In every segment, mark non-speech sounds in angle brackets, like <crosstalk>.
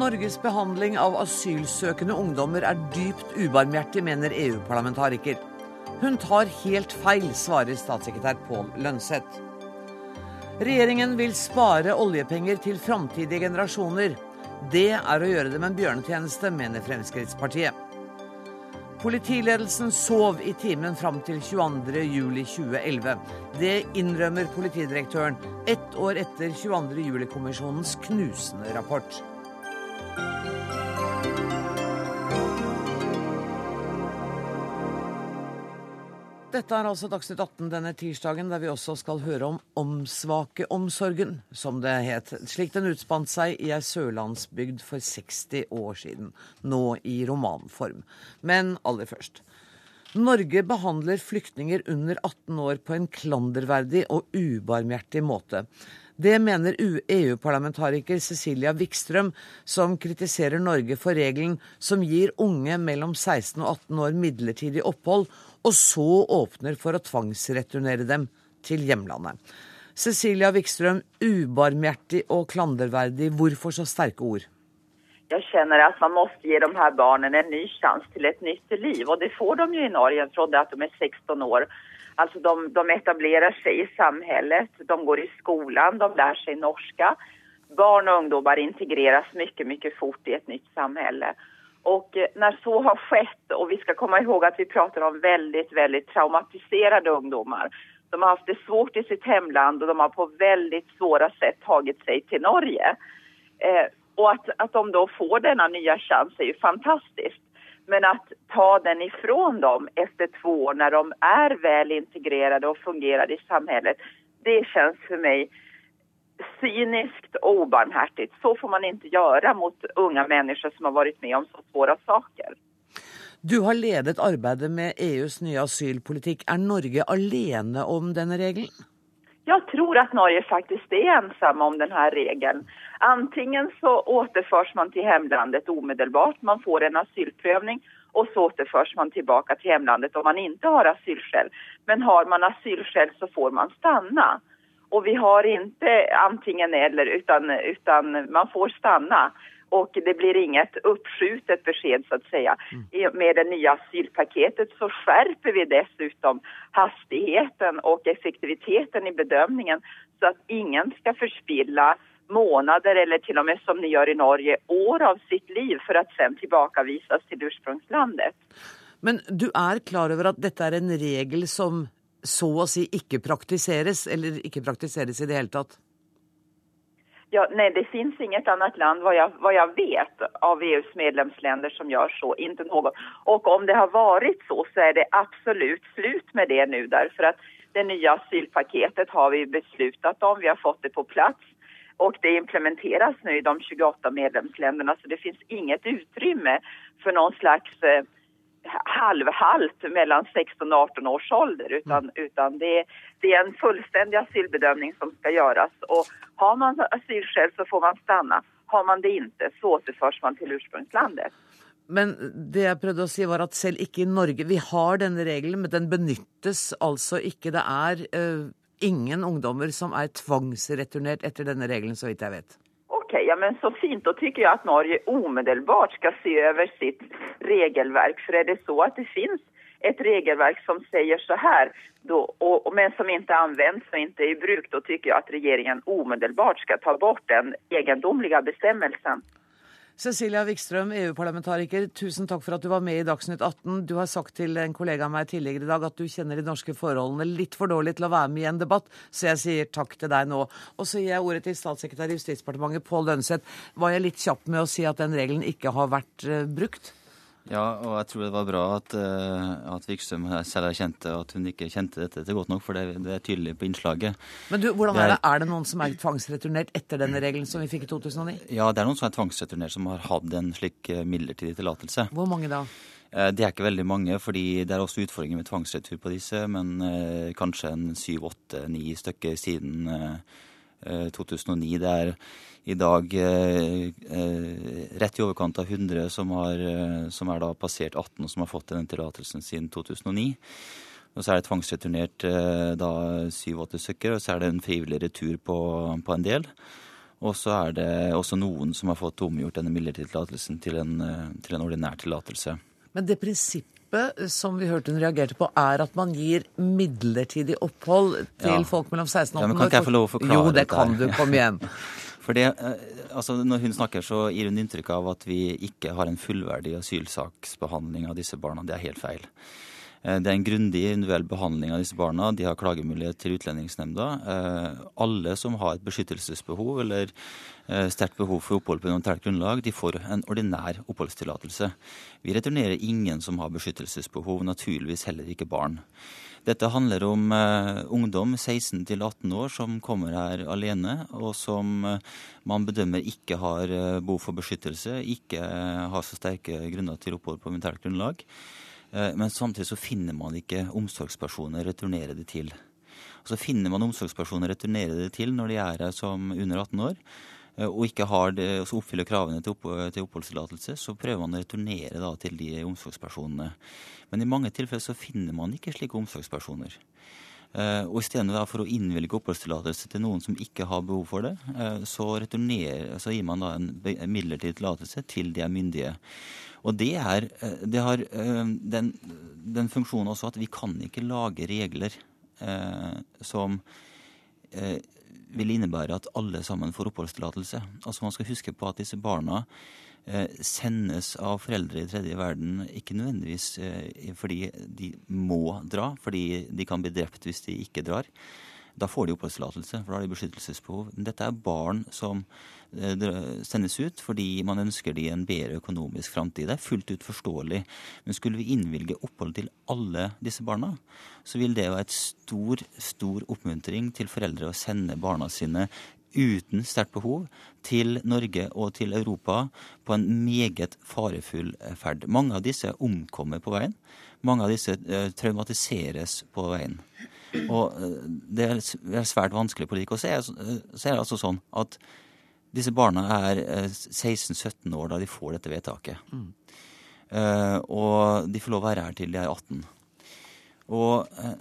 Norges behandling av asylsøkende ungdommer er dypt ubarmhjertig, mener EU-parlamentariker. Hun tar helt feil, svarer statssekretær Pål Lønseth. Regjeringen vil spare oljepenger til framtidige generasjoner. Det er å gjøre dem en bjørnetjeneste, mener Fremskrittspartiet. Politiledelsen sov i timen fram til 22.07.2011. Det innrømmer politidirektøren ett år etter 22.07-kommisjonens knusende rapport. Dette er altså Dagsnytt 18 denne tirsdagen, der vi også skal høre om omsvakeomsorgen, som det het, slik den utspant seg i ei sørlandsbygd for 60 år siden, nå i romanform. Men aller først. Norge behandler flyktninger under 18 år på en klanderverdig og ubarmhjertig måte. Det mener EU-parlamentariker Cecilia Wikstrøm, som kritiserer Norge for regelen som gir unge mellom 16 og 18 år midlertidig opphold og så åpner for å tvangsreturnere dem til hjemlandet. Cecilia Wikstrøm, ubarmhjertig og klanderverdig, hvorfor så sterke ord? Jeg kjenner at man må gi de her barna en ny sjanse til et nytt liv. Og det får de jo i Norge det at de er 16 år. Altså de, de etablerer seg i samfunnet, de går i skolen, de lærer seg norsk. Barn og ungdommer integreres mye, mye fort i et nytt samfunn. Och eh, när så har skett, och vi ska komma ihåg att vi pratar om väldigt, väldigt traumatiserade ungdomar. De har haft det svårt i sitt hemland och de har på väldigt svåra sätt tagit sig till Norge. Eh, och att, att de då får denna nya chans är ju fantastiskt. Men att ta den ifrån dem efter två år när de är väl integrerade och fungerar i samhället, det känns för mig cyniskt och obarmhärtigt. Så får man inte göra mot unga människor som har varit med om så svåra saker. Du har ledet arbeidet med EUs nye asylpolitikk. Er Norge alene om denne regelen? Jeg tror at Norge faktisk er ensomme om denne regelen. Antingen så återføres man til hjemlandet umiddelbart, man får en asylprøvning, og så återføres man tilbake til hjemlandet om man ikke har asylskäl. Men har man asylskäl så får man stanna. Och vi har inte antingen eller utan, utan man får stanna. Och det blir inget uppskjutet besked så att säga. Mm. Med det nya asylpaketet så skärper vi dessutom hastigheten och effektiviteten i bedömningen så att ingen ska förspilla månader eller till och med som ni gör i Norge år av sitt liv för att sen tillbakavisas till ursprungslandet. Men du er klar over at dette er en regel som så å si ikke praktiseres, eller ikke praktiseres i det hele tatt? Ja, nej, det finns inget annat land vad jag, vad jag vet av EUs medlemsländer som gör så, inte någon. Och om det har varit så så är det absolut slut med det nu därför att det nya asylpaketet har vi beslutat om, vi har fått det på plats och det implementeras nu i de 28 medlemsländerna så det finns inget utrymme för någon slags eh, halvhalt mellom 16 og 18 års ålder. Utan, mm. utan det, det, er en fullstendig asylbedömning som skal gjøres. Og har man asylskäl så får man stanna. Har man det ikke, så återføres man til ursprungslandet. Men det jeg prøvde å si var at selv ikke i Norge Vi har denne regelen, men den benyttes altså ikke. Det er uh, ingen ungdommer som er tvangsreturnert etter denne regelen, så vidt jeg vet ja men så fint, da syns jeg at Norge omedelbart skal se over sitt regelverk. For er det så at det finnes et regelverk som sier så her, då, og, men som ikke er anvendt og ikke er i bruk, da syns jeg at regjeringen omedelbart skal ta bort den egendomliga bestämmelsen. Cecilia Wikstrøm, EU-parlamentariker, tusen takk for at du var med i Dagsnytt 18. Du har sagt til en kollega av meg tidligere i dag at du kjenner de norske forholdene litt for dårlig til å være med i en debatt, så jeg sier takk til deg nå. Og så gir jeg ordet til statssekretær i Justisdepartementet, Pål Lønseth. Var jeg litt kjapp med å si at den regelen ikke har vært uh, brukt? Ja, og jeg tror det var bra at, uh, at Vikstrøm selv erkjente at hun ikke kjente dette til godt nok, for det, det er tydelig på innslaget. Men du, hvordan er det? Er det noen som er tvangsreturnert etter denne regelen som vi fikk i 2009? Ja, det er noen som er tvangsreturnert som har hatt en slik eh, midlertidig tillatelse. Hvor mange da? Uh, det er ikke veldig mange, fordi det er også utfordringer med tvangsretur på disse, men uh, kanskje en syv, åtte, ni stykker siden 2009. Det er i dag eh, eh, rett i overkant av 100 som, har, eh, som er da passert 18 og som har fått den tillatelsen siden 2009. Og så er det tvangsreturnert da syv-åtte stykker, og så er det en frivillig retur på, på, en del. Og så er det også noen som har fått omgjort denne midlertidige tillatelsen til, til, en ordinær tillatelse. Men det prinsippet som vi hørte hun reagerte på, er at man gir midlertidig opphold til ja. folk mellom 16 og 18 år? Ja, men Kan ikke jeg få lov å forklare Jo, det kan du. Kom igjen. <laughs> For det, altså Når hun snakker, så gir hun inntrykk av at vi ikke har en fullverdig asylsaksbehandling av disse barna. Det er helt feil. Eh, det er en grundig individuell behandling av disse barna. De har klagemulighet til Utlendingsnemnda. Eh, alle som har et beskyttelsesbehov eller eh, sterkt behov for opphold på humanitært grunnlag, de får en ordinær oppholdstillatelse. Vi returnerer ingen som har beskyttelsesbehov, naturligvis heller ikke barn. Dette handler om ungdom 16 18 år som kommer her alene, og som man bedømmer ikke har behov for beskyttelse, ikke har så sterke grunner til opphold på humanitært grunnlag. Eh, men samtidig så finner man ikke omsorgspersoner å returnere det til. Så finner man omsorgspersoner å returnere det til når de er her som under 18 år eh, og ikke har det, så oppfyller kravene til, opp, til oppholdstillatelse, så prøver man å returnere da, til de omsorgspersonene. Men i mange tilfeller så finner man ikke slike omsorgspersoner. Uh, og istedenfor å innvilge oppholdstillatelse til noen som ikke har behov for det, så, så, gir man da en midlertidig tillatelse til de er myndige. Og det, er, eh, det har eh, den, den, funksjonen også at vi kan ikke lage regler eh, som eh, vil innebære at alle sammen får oppholdstillatelse. Altså Man skal huske på at disse barna eh, sendes av foreldre i tredje verden ikke nødvendigvis eh, fordi de må dra, fordi de kan bli drept hvis de ikke drar. Da får de oppholdstillatelse, for da har de beskyttelsesbehov. Dette er barn som sendes ut fordi man ønsker de en bedre økonomisk framtid. Det er fullt ut forståelig. Men skulle vi innvilge opphold til alle disse barna, så vil det være et stor, stor oppmuntring til foreldre å sende barna sine uten sterkt behov til Norge og til Europa på en meget farefull ferd. Mange av disse omkommer på veien. Mange av disse eh, traumatiseres på veien. Og eh, det er svært vanskelig politikk. Og så er det altså sånn at disse barna er 16-17 eh, år da de får dette vedtaket. Mm. Uh, og de får lov å være her til de er 18. Og uh,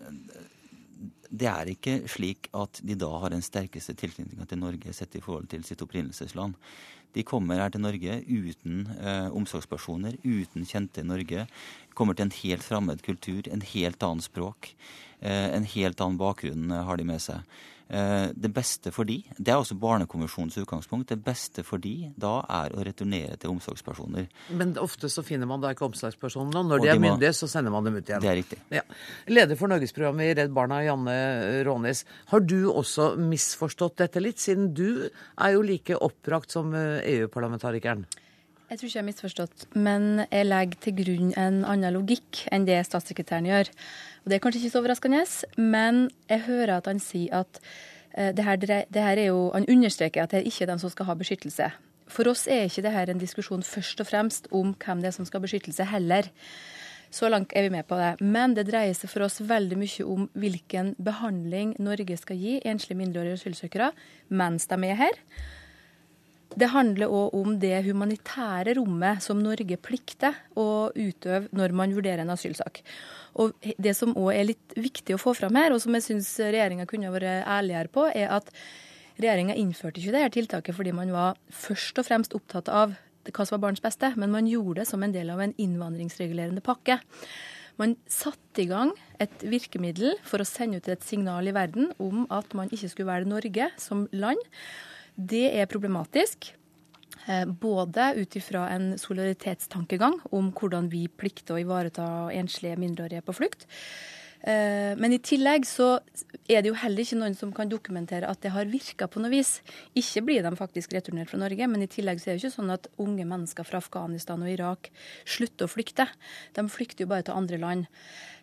det er ikke slik at de da har den sterkeste tilknytninga til Norge sett i forhold til sitt opprinnelsesland. De kommer her til Norge uten uh, omsorgspersoner, uten kjente i Norge. Kommer til en helt fremmed kultur, en helt annen språk. En helt annen bakgrunn har de med seg. Eh, det beste for de, det er også Barnekonvensjonens utgangspunkt, det beste for de da er å returnere til omsorgspersoner. Men ofte så finner man da ikke omsorgspersonene, og når og de er myndige, så sender man dem ut igjen. Det er riktig. Ja. Leder for Norgesprogrammet i Redd Barna, Janne Rånes. Har du også misforstått dette litt, siden du er jo like oppbrakt som EU-parlamentarikeren? Jeg tror ikke jeg har misforstått, men jeg legger til grunn en annen logikk enn det statssekretæren gjør. Og Det er kanskje ikke så overraskende, men jeg hører at han sier at uh, det, her, det her, er jo Han understreker at det er ikke den som skal ha beskyttelse. For oss er ikke dette en diskusjon først og fremst om hvem det er som skal ha beskyttelse, heller. Så langt er vi med på det. Men det dreier seg for oss veldig mye om hvilken behandling Norge skal gi enslige mindreårige asylsøkere mens de er her. Det handler òg om det humanitære rommet som Norge plikter å utøve når man vurderer en asylsak. Og Det som òg er litt viktig å få fram her, og som jeg syns regjeringa kunne vært ærligere på, er at regjeringa innførte ikke dette tiltaket fordi man var først og fremst opptatt av hva som var barns beste, men man gjorde det som en del av en innvandringsregulerende pakke. Man satte i gang et virkemiddel for å sende ut et signal i verden om at man ikke skulle velge Norge som land. Det er problematisk. Eh, både ut ifra en solidaritetstankegang om hvordan vi plikter å ivareta enslige mindreårige på flukt. Eh, men i tillegg så er det jo heller ikke noen som kan dokumentere at det har virka på noe vis. Ikke blir de faktisk returnert fra Norge, men i tillegg så er det ikke sånn at unge mennesker fra Afghanistan og Irak slutter å flykte. De flykter jo bare til andre land.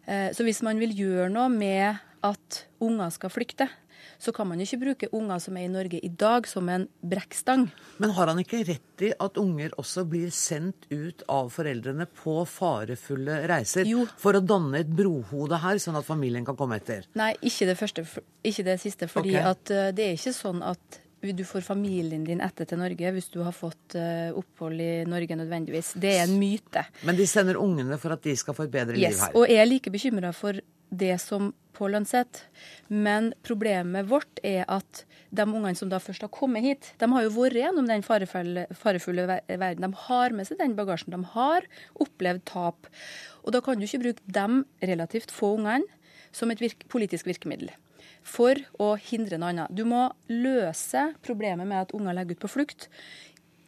Eh, så hvis man vil gjøre noe med at unger skal flykte, så kan man ikke bruke unger som er i Norge i dag, som en brekkstang. Men har han ikke rett i at unger også blir sendt ut av foreldrene på farefulle reiser jo. for å danne et brohode her, sånn at familien kan komme etter? Nei, ikke det, første, ikke det siste. fordi okay. at uh, det er ikke sånn at du får familien din etter til Norge hvis du har fått uh, opphold i Norge nødvendigvis. Det er en myte. Men de sender ungene for at de skal få et bedre yes, liv her? Og jeg er like bekymra for det som på Lønset. Men problemet vårt er at de ungene som da først har kommet hit, de har jo vært gjennom den farefulle, farefulle verden. De har med seg den bagasjen. De har opplevd tap. Og da kan du ikke bruke de relativt få ungene som et virke, politisk virkemiddel for å hindre noe annet. Du må løse problemet med at unger legger ut på flukt,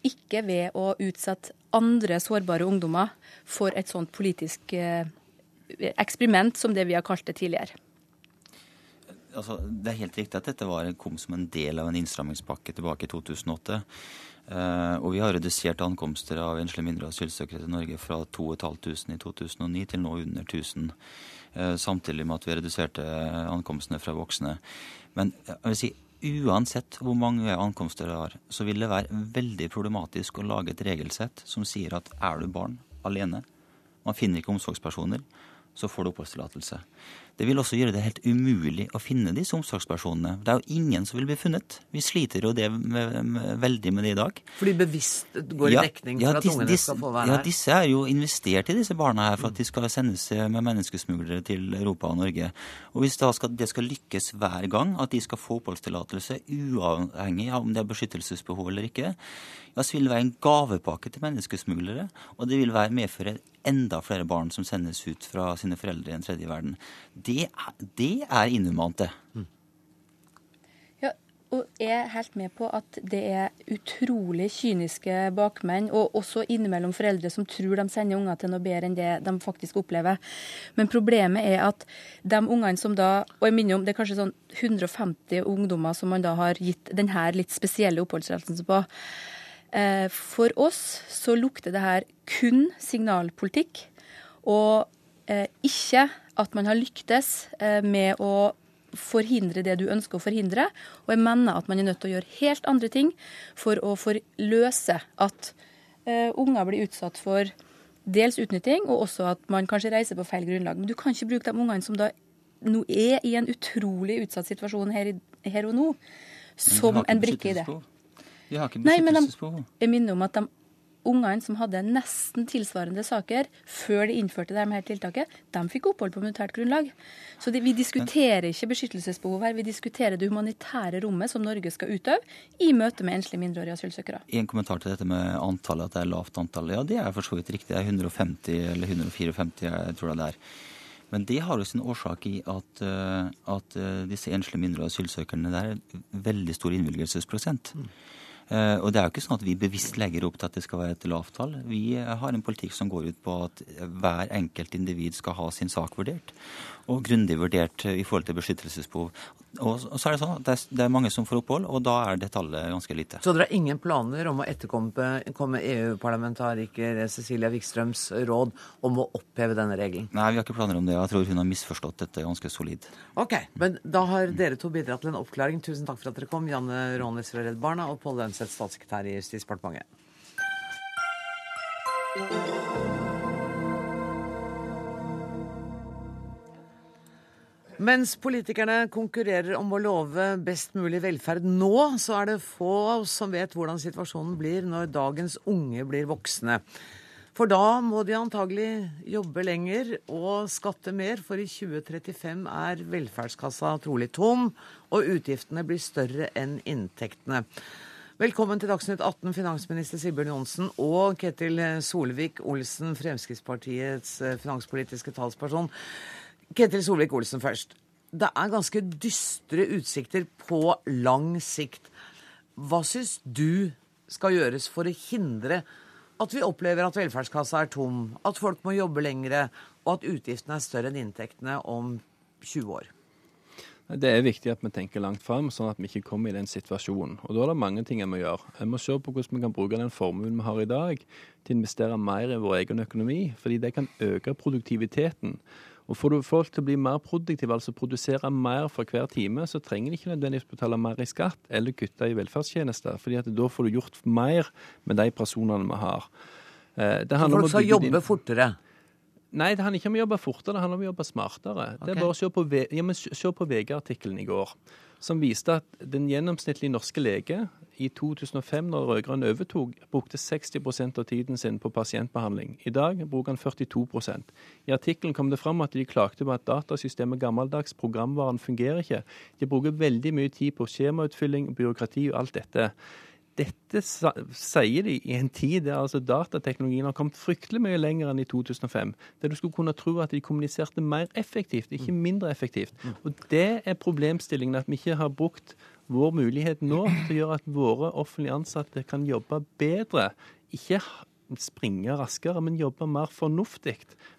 ikke ved å utsette andre sårbare ungdommer for et sånt politisk eh, eksperiment som det vi har kalt det tidligere. Altså, det er helt riktig at dette var, kom som en del av en innstrammingspakke tilbake i 2008. Uh, og vi har redusert ankomster av enslige mindre asylsøkere til Norge fra 2500 i 2009 til nå under 1000. Uh, samtidig med at vi reduserte ankomstene fra voksne. Men jeg vil si, uansett hvor mange ankomster det har, så vil det være veldig problematisk å lage et regelsett som sier at er du barn alene, man finner ikke omsorgspersoner, så får du oppholdstillatelse. Det vil også gjøre det helt umulig å finne disse omsorgspersonene. Det er jo ingen som vil bli funnet. Vi sliter jo det med, med, veldig med det i dag. Fordi bevisst går i dekning for ja, at ungene skal få være her? Ja, disse er jo investert i disse barna her for at de skal sendes med menneskesmuglere til Europa og Norge. Og hvis skal, det skal lykkes hver gang at de skal få oppholdstillatelse, uavhengig av om det er beskyttelsesbehov eller ikke, ja, så vil det være en gavepakke til menneskesmuglere. Og det vil være medføre enda flere barn som sendes ut fra sine foreldre i en tredje verden. Det, det er inhumant, det. Mm. Ja, og jeg er helt med på at det er utrolig kyniske bakmenn, og også innimellom foreldre som tror de sender unger til noe bedre enn det de faktisk opplever. Men problemet er at de ungene som da Og jeg minner om det er kanskje sånn 150 ungdommer som man da har gitt denne litt spesielle oppholdstillatelsen på. Eh, for oss så lukter det her kun signalpolitikk, og eh, ikke at man har lyktes eh, med å forhindre det du ønsker å forhindre. Og jeg mener at man er nødt til å gjøre helt andre ting for å forløse at unger blir utsatt for dels utnytting, og også at man kanskje reiser på feil grunnlag. Men du kan ikke bruke de ungene som da nå er i en utrolig utsatt situasjon her, her og nå, som en brikke i det. De har ikke beskyttelsesbehov. Jeg minner om at de ungene som hadde nesten tilsvarende saker før de innførte det her tiltaket, de fikk opphold på militært grunnlag. Så det, vi diskuterer ikke beskyttelsesbehov her, vi diskuterer det humanitære rommet som Norge skal utøve i møte med enslige mindreårige asylsøkere. En kommentar til dette med antallet, at det er lavt antall. Ja, det er for så vidt riktig. Det er 150 eller 154, jeg tror det er. Men det har jo sin årsak i at, eh, at eh, disse enslige mindreårige asylsøkerne det er en veldig stor innvilgelsesprosent. Mm. Eh, og det er jo ikke sånn at vi bevisst legger opp til at det skal være et lavt tall. Vi eh, har en politikk som går ut på at hver enkelt individ skal ha sin sak vurdert. Og grundig vurdert i forhold til beskyttelsesbehov. Og så er det sånn at det er mange som får opphold, og da er det tallet ganske lite. Så dere har ingen planer om å etterkomme EU-parlamentariker Cecilia Wikstrøms råd om å oppheve denne regelen? Nei, vi har ikke planer om det. Jeg tror hun har misforstått dette ganske solid. Ok, men da har dere to bidratt til en oppklaring. Tusen takk for at dere kom, Janne Rånes fra Redd Barna og Pål Lønseth statssekretær i Justisdepartementet. Mens politikerne konkurrerer om å love best mulig velferd nå, så er det få av oss som vet hvordan situasjonen blir når dagens unge blir voksne. For da må de antagelig jobbe lenger og skatte mer, for i 2035 er velferdskassa trolig tom, og utgiftene blir større enn inntektene. Velkommen til Dagsnytt 18, finansminister Sigbjørn Johnsen og Ketil Solvik-Olsen, Fremskrittspartiets eh, finanspolitiske talsperson. Ketil Solvik-Olsen først. Det er ganske dystre utsikter på lang sikt. Hva syns du skal gjøres for å hindre at vi opplever at velferdskassa er tom, at folk må jobbe lengre, og at utgiftene er større enn inntektene om 20 år? Det er viktig at vi tenker langt fram, sånn at vi ikke kommer i den situasjonen. Og Da er det mange ting jeg må gjøre. Jeg må se på hvordan vi kan bruke den formuen vi har i dag, til å investere mer i vår egen økonomi, fordi det kan øke produktiviteten. Og Får du folk til å bli mer produktive, altså produsere mer for hver time, så trenger de ikke nødvendigvis betale mer i skatt eller kutte i velferdstjenester, fordi at da får du gjort mer med de personene vi har. Eh, det handler folk skal jobbe fortere? Nei, det handler ikke om å jobbe fortere, det handler om å jobbe smartere. Okay. Det er bare å se på, ja, se på VG-artikkelen i går, som viste at den gjennomsnittlige norske lege i 2005, når rød-grønn overtok, brukte 60% av tiden sin på pasientbehandling. I dag bruker han 42% I artikkelen kom det fram at de klagde på at datasystemet gammeldags, programvaren fungerer ikke. De bruker veldig mye tid på skjemautfylling, byråkrati og alt dette. Dette sier de i en tid der altså datateknologien har kommet fryktelig mye lenger enn i 2005. Der du skulle kunne tro at de kommuniserte mer effektivt, ikke mindre effektivt. Og Det er problemstillingen, at vi ikke har brukt vår mulighet nå til å gjøre at våre offentlige ansatte kan jobbe bedre. Ikke springe raskere, men jobbe mer fornuftig.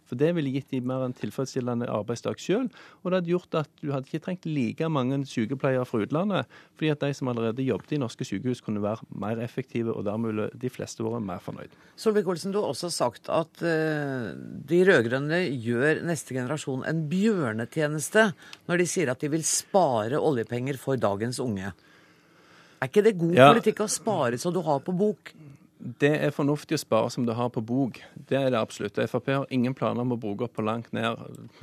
For det ville gitt dem mer en tilfredsstillende arbeidsdag sjøl. Og det hadde gjort at du hadde ikke trengt like mange sykepleiere fra utlandet, fordi at de som allerede jobbet i norske sykehus, kunne være mer effektive, og dermed ville de fleste vært mer fornøyd. Solvik-Olsen, du har også sagt at uh, de rød-grønne gjør neste generasjon en bjørnetjeneste når de sier at de vil spare oljepenger for dagens unge. Er ikke det god ja. politikk å spare så du har på bok? Det er fornuftig å spare som du har på bok. Det er det absolutt. Frp har ingen planer om å bruke opp på langt ned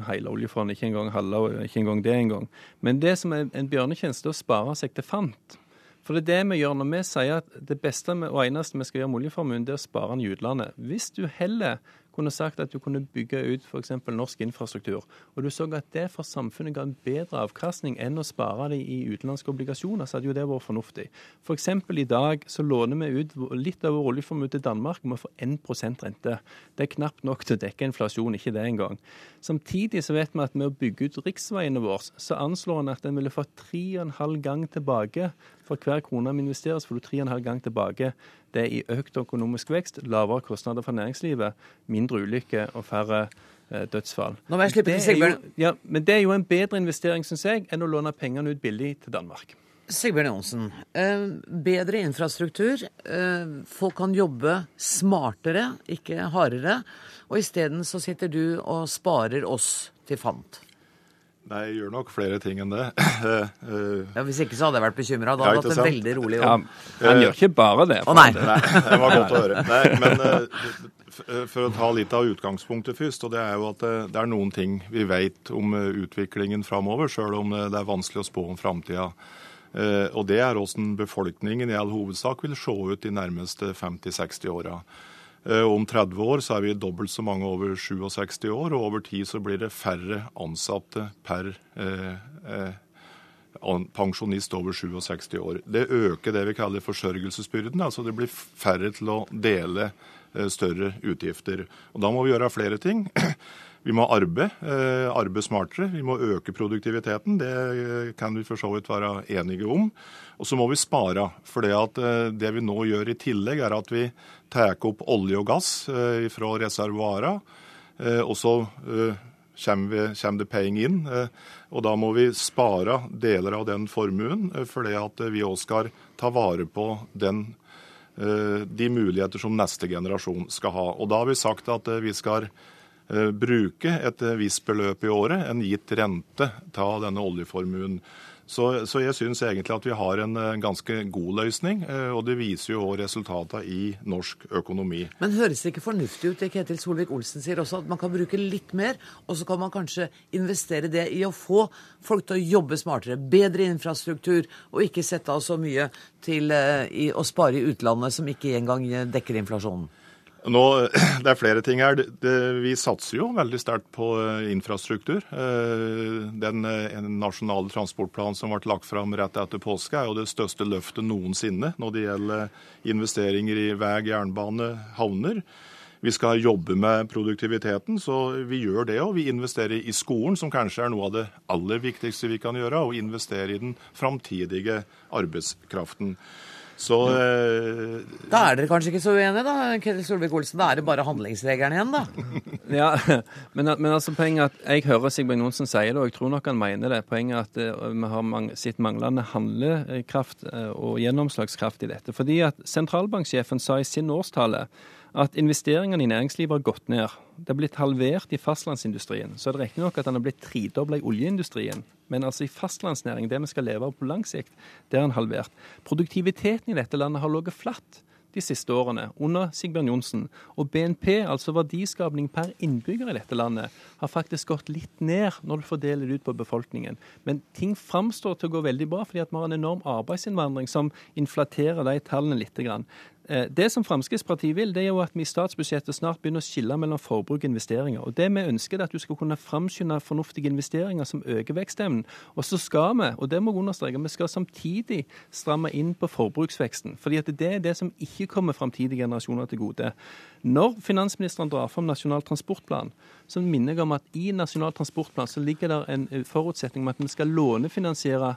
hele oljefondet, ikke engang halve, ikke engang det engang. Men det som er en bjørnetjeneste, er å spare seg til fant. For det er det vi gjør når vi sier at det beste og eneste vi skal gjøre med oljeformuen, det er å spare den i utlandet. Hvis du heller kunne sagt at du kunne bygge ut f.eks. norsk infrastruktur, og du så at det for samfunnet ga en bedre avkastning enn å spare det i utenlandske obligasjoner, så hadde jo det vært fornuftig. F.eks. For i dag så låner vi ut litt av vår oljeformue til Danmark og vi får 1% rente. Det er knapt nok til å dekke inflasjon, ikke det engang. Samtidig så vet vi at med å bygge ut riksveiene våre, så anslår en at en ville fått tre og en halv gang tilbake for hver krone vi investerer, så får du tre og en halv gang tilbake. Det er i økt økonomisk vekst, lavere kostnader for næringslivet, mindre ulykker og færre eh, dødsfall. Nå må jeg slippe til Sigbjørn. Ja, men det er jo en bedre investering, syns jeg, enn å låne pengene ut billig til Danmark. Sigbjørn Johnsen, eh, bedre infrastruktur. Eh, folk kan jobbe smartere, ikke hardere. Og isteden så sitter du og sparer oss til fant. Nei, jeg gjør nok flere ting enn det. <clears throat> ja, Hvis ikke så hadde jeg vært bekymra. Da hadde jeg hatt en veldig rolig jobb. Ja, han gjør ikke bare det. Å nei. nei. Det var godt å høre. Nei, <laughs> men eh, for å ta litt av utgangspunktet først, og det er jo at eh, det er noen ting vi vet om eh, utviklingen framover, sjøl om det er vanskelig å spå om framtida. Og det er hvordan befolkningen i all hovedsak vil se ut de nærmeste 50-60 åra. Eh, om 30 år så er vi dobbelt så mange over 67 år, og over tid så blir det færre ansatte per eh, eh, pensjonist over 67 år. Det øker det vi kaller forsørgelsesbyrden. altså Det blir færre til å dele eh, større utgifter. Og Da må vi gjøre flere ting. <clears throat> Vi må arbeide, eh, arbeide smartere. Vi må øke produktiviteten. Det eh, kan vi for så vidt være enige om. Og så må vi spare. For det, eh, vi nå gjør i tillegg, er at vi tar opp olje og gass fra reservoarene. Og så kommer, det penger inn. Og da må vi spare deler av den formuen, for det at vi òg skal ta vare på den, de muligheter som neste generasjon skal ha. Og da har vi sagt at vi skal bruke et visst beløp i året, en gitt rente, ta denne oljeformuen. Så, så jeg syns egentlig at vi har en eh, ganske god løsning, eh, og det viser jo òg resultatene i norsk økonomi. Men høres det ikke fornuftig ut, det Ketil Solvik-Olsen sier også, at man kan bruke litt mer, og så kan man kanskje investere det i å få folk til å jobbe smartere, bedre infrastruktur, og ikke sette av så mye til å spare i utlandet som ikke engang dekker inflasjonen? Nå, <clears throat> det er flere ting her. Vi satser jo veldig sterkt på eh, infrastruktur. Eh, den eh, nasjonale transportplanen som ble lagt fram rett etter påske, er jo det største løftet noensinne når det gjelder investeringer i vei, jernbane, havner. Vi skal jobbe med produktiviteten, så vi gjør det. Og vi investerer i skolen, som kanskje er noe av det aller viktigste vi kan gjøre. Og investere i den framtidige arbeidskraften. Så eh, Da er dere kanskje ikke så uenige, da, Ketil Solvik-Olsen. Da er det bare handlingsregelen igjen, da. <laughs> ja, men, men, altså poenget at jeg hører Sigbjørn Johnsen si det, og jeg tror nok han mener det. Poenget at uh, vi har mang sitt manglende handlekraft uh, og gjennomslagskraft i dette. Fordi at sentralbanksjefen sa i sin årstale at investeringene i næringslivet har gått ned. Det har blitt halvert i fastlandsindustrien. Så er det riktignok at den har blitt tredobla i oljeindustrien. Men altså i fastlandsnæring, det vi skal leve av på lang sikt, det er en halvert. Produktiviteten i dette landet har ligget flatt de siste årene, under Sigbjørn Johnsen. Og BNP, altså verdiskapning per innbygger i dette landet, har faktisk gått litt ned når du fordeler det ut på befolkningen. Men ting framstår til å gå veldig bra, fordi at vi har en enorm arbeidsinnvandring som inflaterer de tallene litt. Eh, det som Fremskrittspartiet vil, det er jo at vi i statsbudsjettet snart begynner å skille mellom forbruk og investeringer. Og Det vi ønsker, er at du skal kunne framskynde fornuftige investeringer som øker vekstevnen. Og så skal vi, og det må jeg understreke, vi skal samtidig stramme inn på forbruksveksten. fordi at det er det som ikke kommer framtidige generasjoner til gode. Når finansministeren drar fram Nasjonal transportplan, så minner jeg om at i Nasjonal transportplan så ligger det en eh, forutsetning om at vi skal lånefinansiere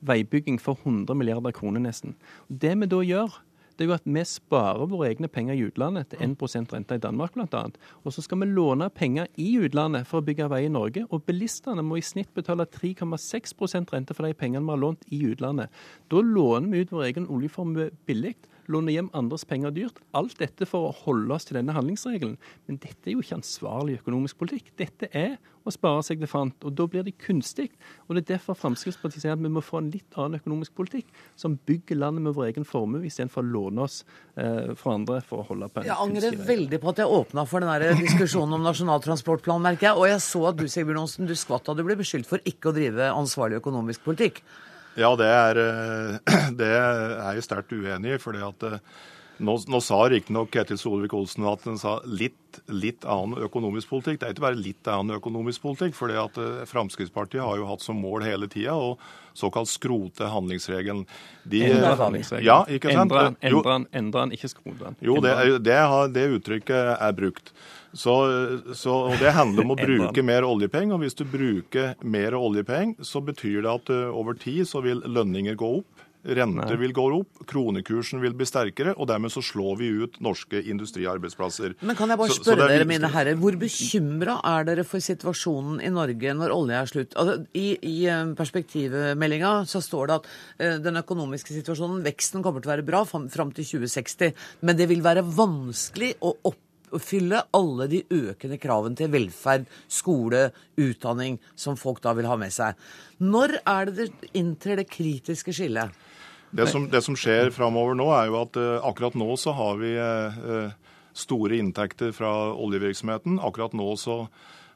veibygging for 100 milliarder kroner nesten. Det vi da gjør, det er jo at vi sparer våre egne penger i utlandet til 1 rente i Danmark bl.a. Og så skal vi låne penger i utlandet for å bygge vei i Norge. Og bilistene må i snitt betale 3,6% rente for de pengene vi har lånt i utlandet. Da låner vi ut vår egen oljeformue billig låne hjem andres penger dyrt. Alt dette for å holde oss til denne handlingsregelen. Men dette er jo ikke ansvarlig økonomisk politikk. Dette er å spare seg til fant, og da blir det kunstig. Og Det er derfor Fremskrittspartiet sier at vi må få en litt annen økonomisk politikk, som bygger landet med vår egen formue, istedenfor å låne oss eh, fra andre for å holde på en Jeg angrer veldig på at jeg åpna for den diskusjonen om Nasjonal transportplan, merker jeg. Og jeg så at du Sigbjørn Aasen, du skvatt da du ble beskyldt for ikke å drive ansvarlig økonomisk politikk. Ja, det er, eh, <clears throat> det er jeg sterkt uenig i. at eh, nå, nå sa riktignok Ketil Solvik-Olsen at han sa litt, litt, annen økonomisk politikk. Det er ikke bare litt annen økonomisk politikk. at eh, Fremskrittspartiet har jo hatt som mål hele tida å såkalt skrote handlingsregelen. De, endre handlingsregelen. Ja, ikke sant? Endre den, ikke skrote den. Jo, det, det, det uttrykket er brukt. Så, så, og Det handler om å <laughs> bruke mer oljepenger. og Hvis du bruker mer oljepenger, så betyr det at uh, over tid så vil lønninger gå opp. Renter vil gå opp, kronekursen vil bli sterkere, og dermed så slår vi ut norske industriarbeidsplasser. Men kan jeg bare spørre så, så dere, mine herrer, hvor bekymra er dere for situasjonen i Norge når olje er slutt? Altså, I i eh, perspektivmeldinga så står det at uh, den økonomiske situasjonen, veksten, kommer til å være bra fram, fram til 2060, men det vil være vanskelig å opp oppfylle alle de økende kravene til velferd, skole, utdanning som folk da vil ha med seg. Når er det det inntrer det kritiske skillet? Det som, det som skjer framover nå, er jo at uh, akkurat nå så har vi uh, store inntekter fra oljevirksomheten. Akkurat nå så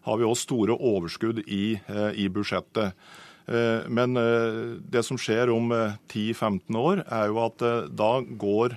har vi òg store overskudd i, i budsjettet. Men det som skjer om 10-15 år, er jo at da går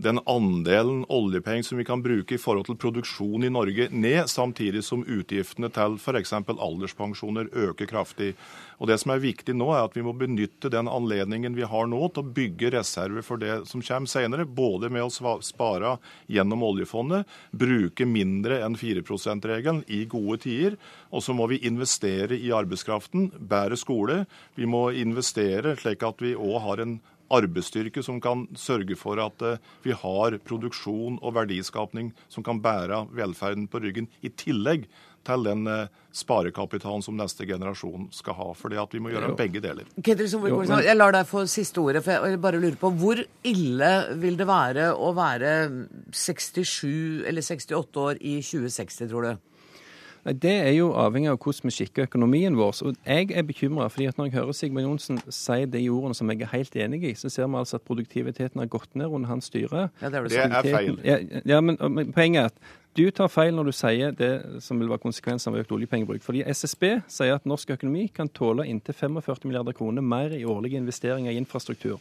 den andelen oljepenger som vi kan bruke i forhold til produksjon i Norge ned, samtidig som utgiftene til f.eks. alderspensjoner øker kraftig. Og Det som er viktig nå, er at vi må benytte den anledningen vi har nå til å bygge reserver for det som kommer senere. Både med å spare gjennom oljefondet, bruke mindre enn 4 %-regelen i gode tider. Og så må vi investere i arbeidskraften, bedre skole. Vi må investere slik at vi òg har en arbeidsstyrke som kan sørge for at eh, vi har produksjon og verdiskapning som kan bære velferden på ryggen, i tillegg til den eh, sparekapitalen som neste generasjon skal ha. fordi at vi må gjøre jo. begge deler. Jeg lar deg få siste ordet, for jeg bare lurer på hvor ille vil det være å være 67 eller 68 år i 2060, tror du? Det er jo avhengig av hvordan vi skikker økonomien vår. Og jeg er bekymra, fordi at når jeg hører Sigmund Johnsen si de ordene som jeg er helt enig i, så ser vi altså at produktiviteten har gått ned under hans styre. Ja, det, er, det er feil. Ja, ja men, men, poenget er at du tar feil når du sier det som vil være konsekvensen av økt oljepengebruk. Fordi SSB sier at norsk økonomi kan tåle inntil 45 milliarder kroner mer i årlige investeringer i infrastruktur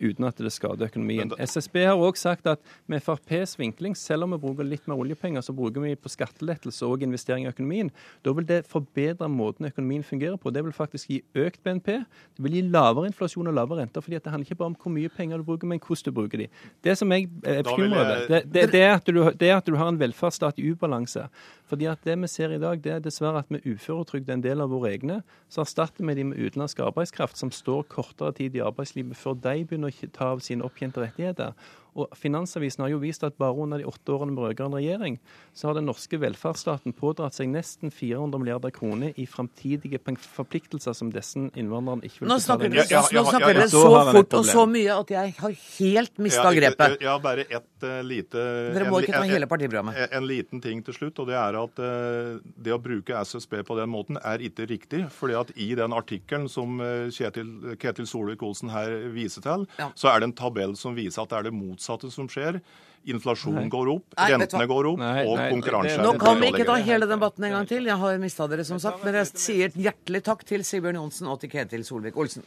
uten at det skader økonomien. Da... SSB har òg sagt at med FrPs vinkling, selv om vi bruker litt mer oljepenger, så bruker vi på skattelettelse og investering i økonomien. Da vil det forbedre måten økonomien fungerer på. Det vil faktisk gi økt BNP. Det vil gi lavere inflasjon og lavere renter, fordi det handler ikke bare om hvor mye penger du bruker, men hvordan du bruker de. Det som jeg er bekymret over, det, det, det, er det, er at du har en velferdsstat i ubalanse. Fordi at det vi ser i dag, det er dessverre at vi uføretrygder en del av våre egne, så erstatter vi de med utenlandsk arbeidskraft som står kortere tid i arbeidslivet før de begynner å ta av sine opptjente rettigheter. Og Finansavisen har jo vist at bare under de åtte årene med rød-grønn regjering, så har den norske velferdsstaten pådratt seg nesten 400 milliarder kroner i framtidige forpliktelser som disse innvandrerne ikke vil betale. Nå snakker dere, så fort og så mye at jeg har helt mista grepet. Ja, bare ett uh, lite Dere må ikke ta hele partiprogrammet. En, en, liten ting til slutt, og det er at uh, det å bruke SSB på den måten er ikke riktig. fordi at i den artikkelen som uh, Kjetil, Ketil Solvik-Olsen her viser til, ja. så er det en tabell som viser at det er det motsatte motsatte som skjer. Inflasjonen går opp, Nei, rentene går opp, Nei, og konkurransen Nå kan vi ikke ta hele debatten en gang til. Jeg har mista dere, som sagt. Men jeg sier hjertelig takk til Sigbjørn Johnsen og til Ketil Solvik-Olsen.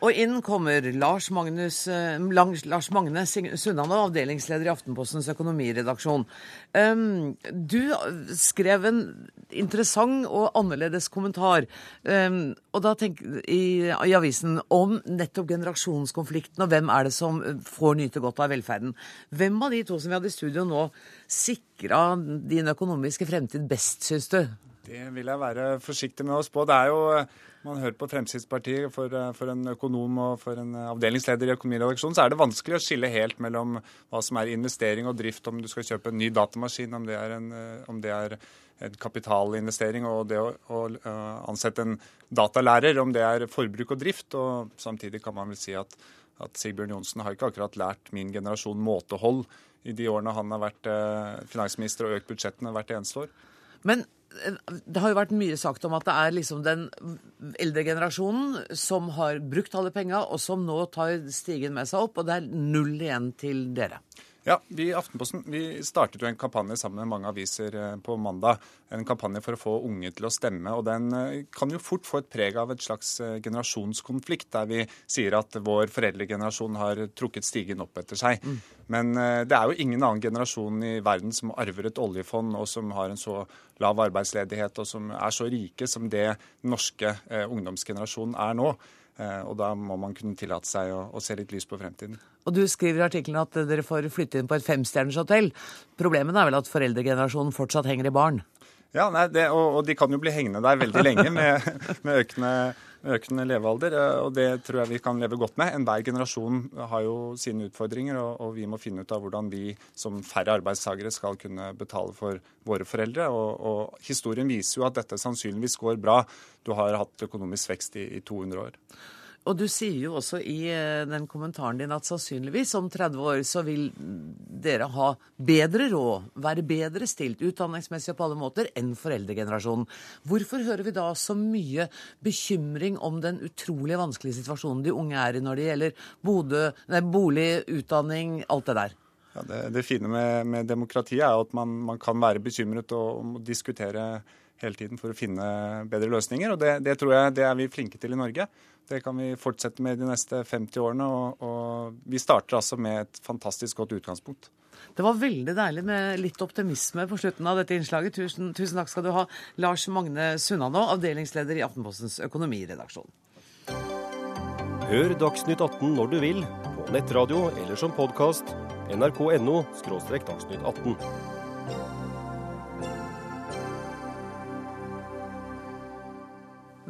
Og inn kommer Lars, Magnus, eh, Lars Magne Sunnane, avdelingsleder i Aftenpostens økonomiredaksjon. Du skrev en interessant og annerledes kommentar og da tenk, i, i avisen om nettopp generasjonskonflikten, og hvem er det som får nyte godt av velferden. Hvem av de to som vi hadde i studio nå, sikra din økonomiske fremtid best, syns du? Det vil jeg være forsiktig med å spå. Det er jo, Man hører på Fremskrittspartiet, for, for en økonom og for en avdelingsleder i økonomiredaksjonen, så er det vanskelig å skille helt mellom hva som er investering og drift, om du skal kjøpe en ny datamaskin, om det er en, det er en kapitalinvestering og det å, å ansette en datalærer, om det er forbruk og drift. Og samtidig kan man vel si at, at Sigbjørn Johnsen har ikke akkurat lært min generasjon måtehold i de årene han har vært finansminister og økt budsjettene hvert eneste år. Men eh, det har jo vært mye sagt om at det er liksom den eldre generasjonen som har brukt alle penga, og som nå tar stigen med seg opp, og det er null igjen til dere. Ja, vi i Aftenposten vi startet jo en kampanje sammen med mange aviser eh, på mandag. En kampanje for å få unge til å stemme. og Den eh, kan jo fort få et preg av et slags eh, generasjonskonflikt, der vi sier at vår foreldregenerasjon har trukket stigen opp etter seg. Mm. Men det er jo ingen annen generasjon i verden som arver et oljefond, og som har en så lav arbeidsledighet, og som er så rike som det norske ungdomsgenerasjonen er nå. Og da må man kunne tillate seg å, å, se litt lys på fremtiden. Og du skriver i artikkelen at dere får flytte inn på et femstjerners hotell. Problemet er vel at foreldregenerasjonen fortsatt henger i baren? Ja, nei, det, og, og, de kan jo bli hengende der veldig lenge med, <laughs> med økende, økende, levealder. Og det tror jeg vi kan leve godt med. Enhver generasjon har jo sine utfordringer, og, og, vi må finne ut av hvordan vi som færre arbeidstakere skal kunne betale for våre foreldre. Og, og historien viser jo at dette sannsynligvis går bra. Du har hatt økonomisk vekst i, i 200 år. Og du sier jo også i den kommentaren din at sannsynligvis om 30 år så vil dere ha bedre råd, være bedre stilt utdanningsmessig og på alle måter enn foreldregenerasjonen. Hvorfor hører vi da så mye bekymring om den utrolig vanskelige situasjonen de unge er i når det gjelder bodø, nei, bolig, utdanning, alt det der? Ja, det, det, fine med, med demokratiet er at man, man, kan være bekymret og, og diskutere hele tiden for å finne bedre løsninger. og det, det tror jeg det er vi flinke til i Norge. Det kan vi fortsette med de neste 50 årene. Og, og, vi starter altså med et fantastisk godt utgangspunkt. Det var veldig deilig med litt optimisme på slutten av dette innslaget. Tusen, tusen takk skal du ha, Lars Magne Sunnanå, avdelingsleder i Aftenpostens økonomiredaksjon. Hør Dagsnytt 18 når du vil, på nettradio eller som podkast. nrk.no – dagsnytt 18.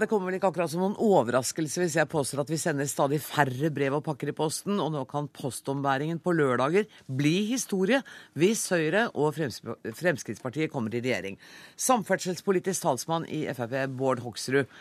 Det kommer vel ikke akkurat som noen overraskelse hvis jeg påstår at vi sender stadig færre brev og pakker i posten, og nå kan postombæringen på lørdager bli historie hvis Høyre og Fremskrittspartiet kommer i regjering. Samferdselspolitisk talsmann i Frp, Bård Hoksrud.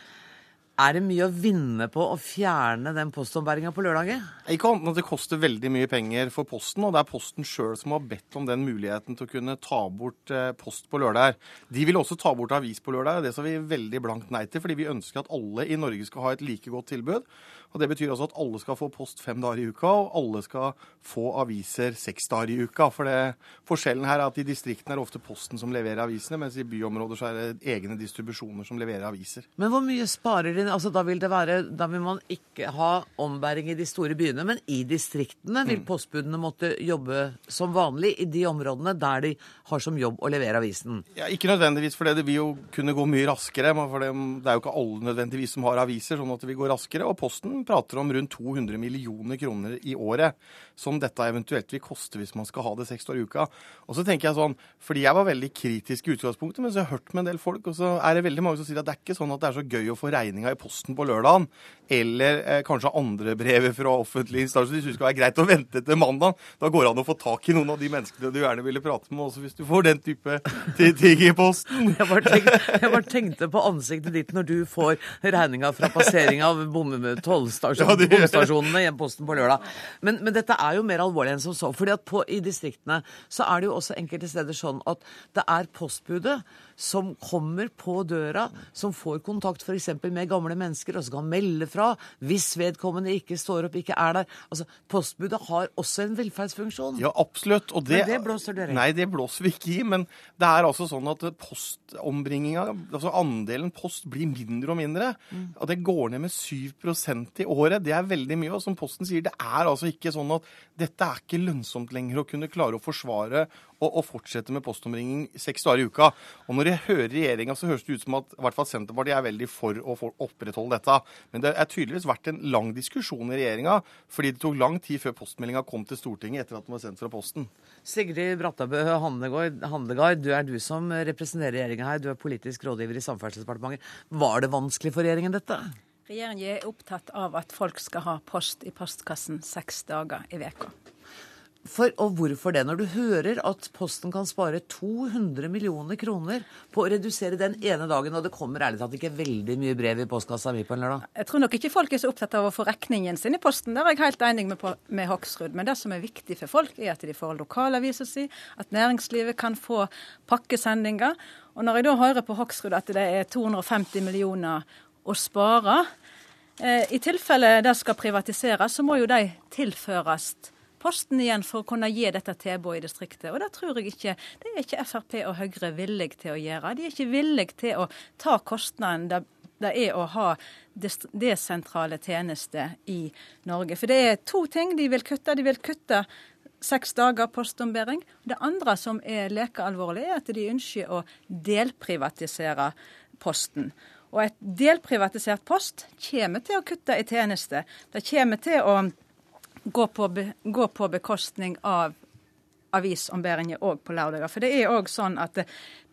Er det mye å vinne på å fjerne den postombæringa på lørdager? Ikke annet enn at det koster veldig mye penger for Posten, og det er Posten sjøl som har bedt om den muligheten til å kunne ta bort post på lørdager. De vil også ta bort avis på lørdag, det sa vi veldig blankt nei til, fordi vi ønsker at alle i Norge skal ha et like godt tilbud. Og Det betyr altså at alle skal få post fem dager i uka, og alle skal få aviser seks dager i uka. For det, Forskjellen her er at i distriktene er det ofte Posten som leverer avisene, mens i byområder så er det egne distribusjoner som leverer aviser. Men hvor mye sparer de? Altså, da, vil det være, da vil man ikke ha ombæring i de store byene, men i distriktene vil postbudene måtte jobbe som vanlig i de områdene der de har som jobb å levere avisen? Ja, Ikke nødvendigvis, for det vil jo kunne gå mye raskere. For det, det er jo ikke alle nødvendigvis som har aviser, sånn at det vil gå raskere. Og Posten prater om rundt 200 millioner kroner i året som dette eventuelt vil koste hvis man skal ha det seks dager i uka. Og så tenker jeg sånn, fordi jeg var veldig kritisk i utgangspunktet, men så har jeg hørt med en del folk, og så er det veldig mange som sier at det er ikke sånn at det er så gøy å få regninga i posten på lørdagen, eller eh, kanskje andre brevet fra offentlige instanser. Hvis det skal være greit å vente til mandag, da går det an å få tak i noen av de menneskene du gjerne ville prate med, også hvis du får den type ting i posten. Jeg bare, tenkte, jeg bare tenkte på ansiktet ditt når du får regninga fra passering av <laughs> bomstasjonene i posten på lørdag. Men, men, dette er jo mer alvorlig enn som så. fordi at på, i distriktene så er det jo også enkelte steder sånn at det er postbudet som kommer på døra, som får kontakt f.eks. med gamle mennesker, og så kan melde fra hvis vedkommende ikke står opp, ikke er der. Altså, Postbudet har også en velferdsfunksjon. Ja, absolutt. Og det, Men det blåser dere i. Nei, det blåser vi ikke i. Men det er altså sånn at postombringinga, altså andelen post, blir mindre og mindre. Mm. Og det går ned med 7 i året. Det er veldig mye. Og som Posten sier, det er altså ikke sånn at dette er ikke lønnsomt lenger å kunne klare å forsvare og, og fortsette med postomringing seks dager i uka. Og når jeg hører regjeringa, så høres det ut som at i hvert fall Senterpartiet er veldig for å for opprettholde dette. Men det er tydeligvis vært en lang diskusjon i regjeringa, fordi det tok lang tid før postmeldinga kom til Stortinget etter at den var sendt fra Posten. Sigrid Brattabø Handegard, du er du som representerer regjeringa her. Du er politisk rådgiver i Samferdselsdepartementet. Var det vanskelig for regjeringen dette? Regjeringen er opptatt av at folk skal ha post i postkassen seks dager i veka. For, og hvorfor det? Når du hører at Posten kan spare 200 millioner kroner på å redusere den ene dagen, og det kommer ærlig talt ikke veldig mye brev i postkassa mi på en lørdag? Jeg tror nok ikke folk er så opptatt av å få regningen sin i posten. Der er jeg helt enig med, med Hoksrud. Men det som er viktig for folk, er at de får lokalavisa si, at næringslivet kan få pakkesendinger. Og når jeg da hører på Hoksrud at det er 250 millioner å spare, eh, i tilfelle det skal privatiseres, så må jo de tilføres Posten igjen for å kunne gi dette tilbudet i distriktet. Og det tror jeg ikke det er ikke Frp og Høyre villige til å gjøre. De er ikke villige til å ta kostnaden det, det er å ha desentrale tjenester i Norge. For det er to ting de vil kutte. De vil kutte seks dager postombæring. Det andre som er like alvorlig, er at de ønsker å delprivatisere Posten. Og et delprivatisert post kommer til å kutte i tjenester. Det kommer til å gå på, gå på bekostning av avisombæringer òg på lørdager. For det er òg sånn at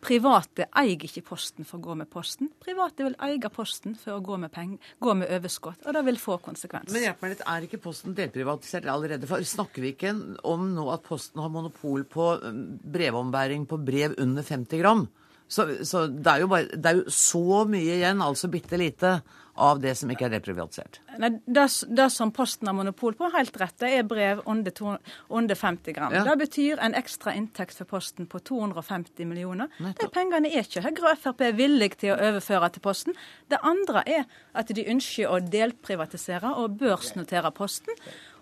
private eier ikke Posten for å gå med Posten. Private vil eie Posten for å gå med, penger, gå med overskudd, og det vil få konsekvens. Men hjelp meg litt, er ikke Posten delprivatisert allerede? For snakker vi ikke om nå at Posten har monopol på um, brevombæring på brev under 50 gram? Så, så det, er bare, det, er jo så mye igjen, altså bitte lite, av det som ikke er deprivatisert. Nei, det, det, som Posten har monopol på, helt rett, det er brev under, to, under 50 gram. Ja. Det betyr en ekstra inntekt for Posten på 250 millioner. De pengene er ikke Høyre og Frp villige til å overføre til Posten. Det andre er at de ønsker å delprivatisere og børsnotere Posten.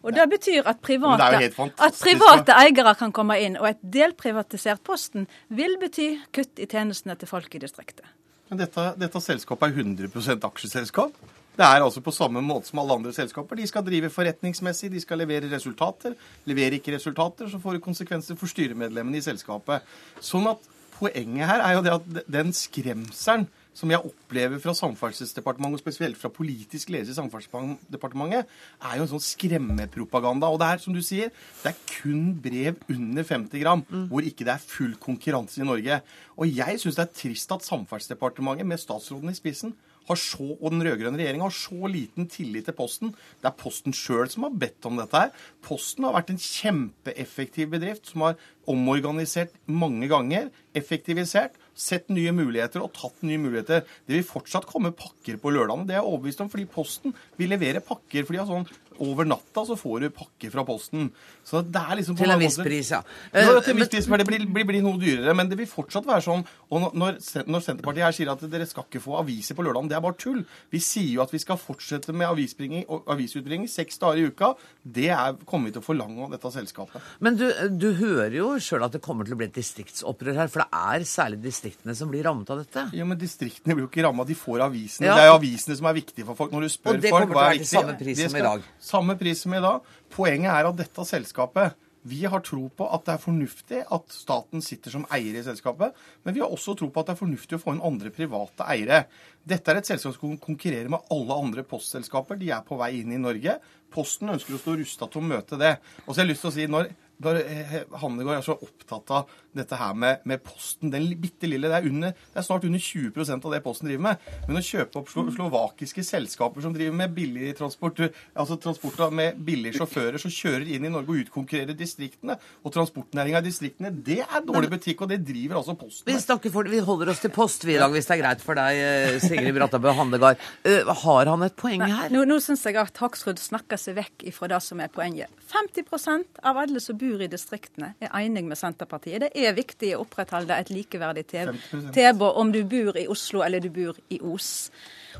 Og Det betyr at private, at private eiere kan komme inn. Og et delprivatisert Posten vil bety kutt i tjenestene til folk i distriktet. Men dette, dette selskapet er 100% aksjeselskap. Det er altså på samme måte som alle andre selskaper. De skal drive forretningsmessig, de skal levere resultater. Leverer ikke resultater, så får det konsekvenser for styremedlemmene i selskapet. Sånn at poenget her er jo det at den skremselen som jeg opplever fra Samferdselsdepartementet, og spesielt fra politisk ledelse i Samferdselsdepartementet, er jo en sånn skremmepropaganda. Og det er, som du sier, det er kun brev under 50 gram, mm. hvor ikke det er full konkurranse i Norge. Og jeg syns det er trist at Samferdselsdepartementet, med statsråden i spissen, så, og den rød-grønne regjeringa har så liten tillit til Posten. Det er Posten sjøl som har bedt om dette her. Posten har vært en kjempeeffektiv bedrift som har omorganisert mange ganger, effektivisert, sett nye muligheter og tatt nye muligheter. Det vil fortsatt komme pakker på lørdagene, det er jeg overbevist om, fordi Posten vil levere pakker. For de har sånn over natta så får du pakke fra Posten. Så det er liksom Til en viss pris, ja. Nå, til en viss pris, men det blir, blir, blir, noe dyrere. Men det vil fortsatt være sånn. Og når, når Senterpartiet her sier at dere skal ikke få aviser på lørdagen, det er bare tull. Vi sier jo at vi skal fortsette med avisutbringing seks dager i uka. Det er, kommer vi til å forlange av dette selskapet. Men du, du hører jo sjøl at det kommer til å bli et distriktsopprør her. For det er særlig distriktene som blir rammet av dette. Ja, men distriktene blir jo ikke rammet. De får avisene. Ja. Det er jo avisene som er viktige for folk. Når du spør folk hva er viktig. Og det kommer til å være til samme pris som i dag. Samme pris som i dag. Poenget er at dette selskapet vi har tro på at det er fornuftig at staten sitter som eier i selskapet, men vi har også tro på at det er fornuftig å få inn andre private eiere. Dette er et selskap som konkurrerer med alle andre postselskaper. De er på vei inn i Norge. Posten ønsker å stå rusta til å møte det. Og så har jeg lyst til å si, når når eh, er så opptatt av dette her med, med Posten, den bitte lille det er, under, det er snart under 20% av det Posten driver med. Men å kjøpe opp slo, slovakiske selskaper som driver med billig transport, altså transport med billige sjåfører som kjører inn i Norge og utkonkurrerer distriktene, og transportnæringa i distriktene, det er dårlig butikk, og det driver altså Posten med. Vi, for, vi holder oss til Post vi i dag, hvis det er greit for deg, eh, Sigrid Brattabø Handegard. Uh, har han et poeng her? Nå, nå syns jeg at Hoksrud snakker seg vekk fra det som er poenget. 50% av alle som bor i distriktene, er enig med Senterpartiet. Det er viktig å opprettholde et likeverdig tilbud om du bor i Oslo eller du bor i Os.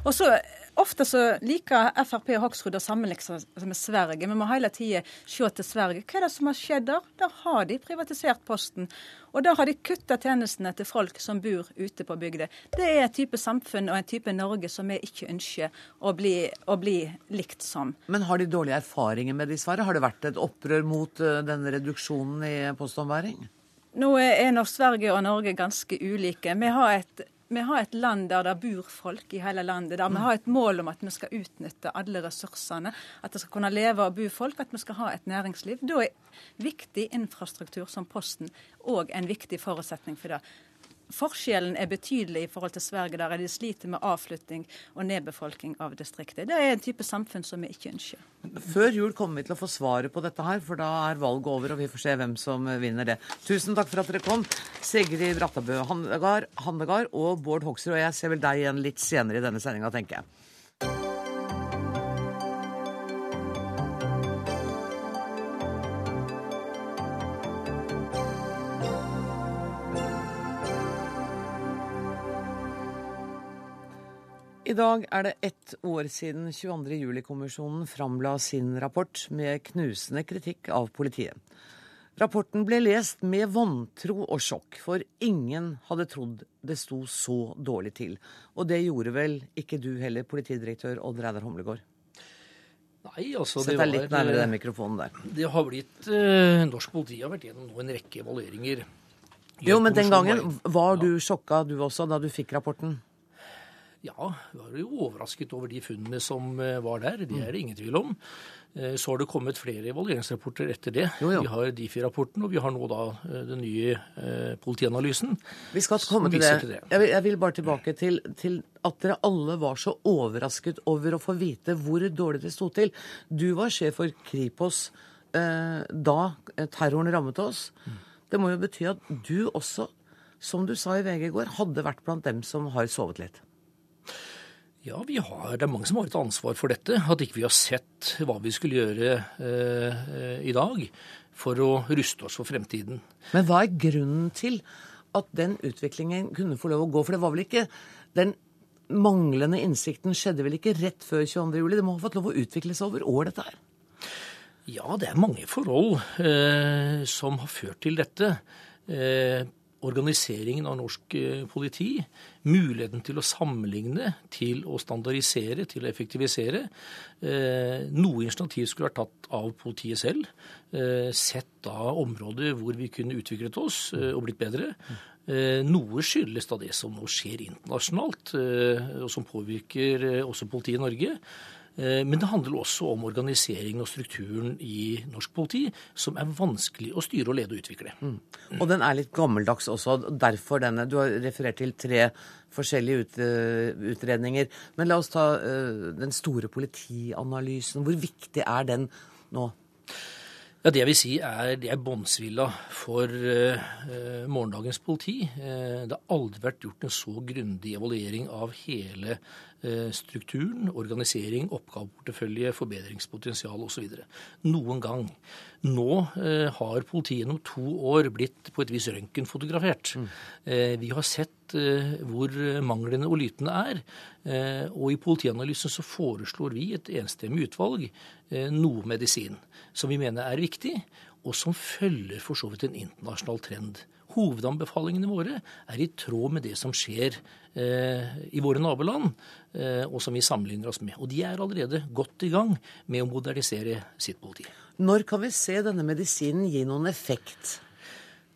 Og så Ofte så liker Frp og Hoksrud å sammenligne seg med Sverige. Vi må hele tida se til Sverige. Hva er det som har skjedd der? Der har de privatisert Posten. Og da har de kutta tjenestene til folk som bor ute på bygda. Det er en type samfunn og en type Norge som vi ikke ønsker å bli, å bli likt som. Men har de dårlige erfaringer med de svarene? Har det vært et opprør mot uh, denne reduksjonen i postombæring? Nå er nok Sverige og Norge ganske ulike. Vi har et vi har et land der det bor folk i hele landet. Der vi har et mål om at vi skal utnytte alle ressursene. At det skal kunne leve og bo folk. At vi skal ha et næringsliv. Da er viktig infrastruktur som Posten òg en viktig forutsetning for det. Forskjellen er betydelig i forhold til Sverige, der de sliter med avflytting og nedbefolking av distriktet. Det er en type samfunn som vi ikke ønsker. Før jul kommer vi til å få svaret på dette her, for da er valget over, og vi får se hvem som vinner det. Tusen takk for at dere kom, Sigrid Brattabø Handegard og Bård Hoksrud. Og jeg ser vel deg igjen litt senere i denne sendinga, tenker jeg. I dag er det ett år siden 22. juli-kommisjonen framla sin rapport med knusende kritikk av politiet. Rapporten ble lest med vantro og sjokk, for ingen hadde trodd det sto så dårlig til. Og det gjorde vel ikke du heller, politidirektør Odd Reidar Humlegård? Nei, altså Sett deg litt nærmere den mikrofonen der. Det har blitt uh, Norsk politi har vært gjennom en rekke evalueringer. Jo, men den gangen var du sjokka du også, da du fikk rapporten? Ja, vi var jo overrasket over de funnene som eh, var der. Det er det ingen tvil om. Eh, så har det kommet flere evalueringsrapporter etter det. Jo, ja. Vi har Difi-rapporten, og vi har nå da eh, den nye politianalysen. Vi skal komme til det. til det. Jeg, vil, jeg vil, bare tilbake til, til, at dere alle var så overrasket over å få vite hvor dårlig det sto til. Du var sjef for Kripos eh, da terroren rammet oss. Mm. Det må jo bety at du også, som du sa i VG i går, hadde vært blant dem som har sovet litt. Ja, har, det er mange som har et ansvar for dette. At ikke vi har sett hva vi skulle gjøre eh, i dag for å ruste oss for fremtiden. Men hva er grunnen til at den utviklingen kunne få lov å gå? For det var vel ikke den manglende innsikten skjedde vel ikke rett før 22.07. Det må ha fått lov å utvikle seg over år, dette her? Ja, det er mange forhold eh, som har ført til dette. Eh, organiseringen av norsk eh, politi, muligheten til å sammenligne, til å standardisere, til å effektivisere. Eh, noe initiativ skulle vært tatt av politiet selv. Eh, sett da områder hvor vi kunne utviklet oss og blitt bedre. Noe skyldes da det som nå skjer internasjonalt, og som påvirker også politiet i Norge. Eh, men det handler også om organisering og strukturen i norsk politi, som er vanskelig å styre og lede og utvikle. Mm. Og den er litt gammeldags også. derfor denne. Du har referert til tre forskjellige ut, uh, utredninger. Men la oss ta uh, den store politianalysen. Hvor viktig er den nå? Ja, Det jeg vil si er, det er båndsvilla for eh, morgendagens politi. Eh, det har aldri vært gjort en så grundig evaluering av hele Eh, strukturen, organisering, oppgaveportefølje, forbedringspotensial osv. Noen gang. Nå eh, har politiet gjennom to år blitt på et vis røntgenfotografert. Mm. Eh, vi har sett eh, hvor manglene og lytene er. Eh, og i politianalysen så foreslår vi et enstemmig utvalg eh, noe medisin som vi mener er viktig, og som følger for så vidt en internasjonal trend. Hovedanbefalingene våre er i tråd med det som skjer eh, i våre naboland, eh, og som vi sammenligner oss med. Og de er allerede godt i gang med å modernisere sitt politi. Når kan vi se denne medisinen gi noen effekt?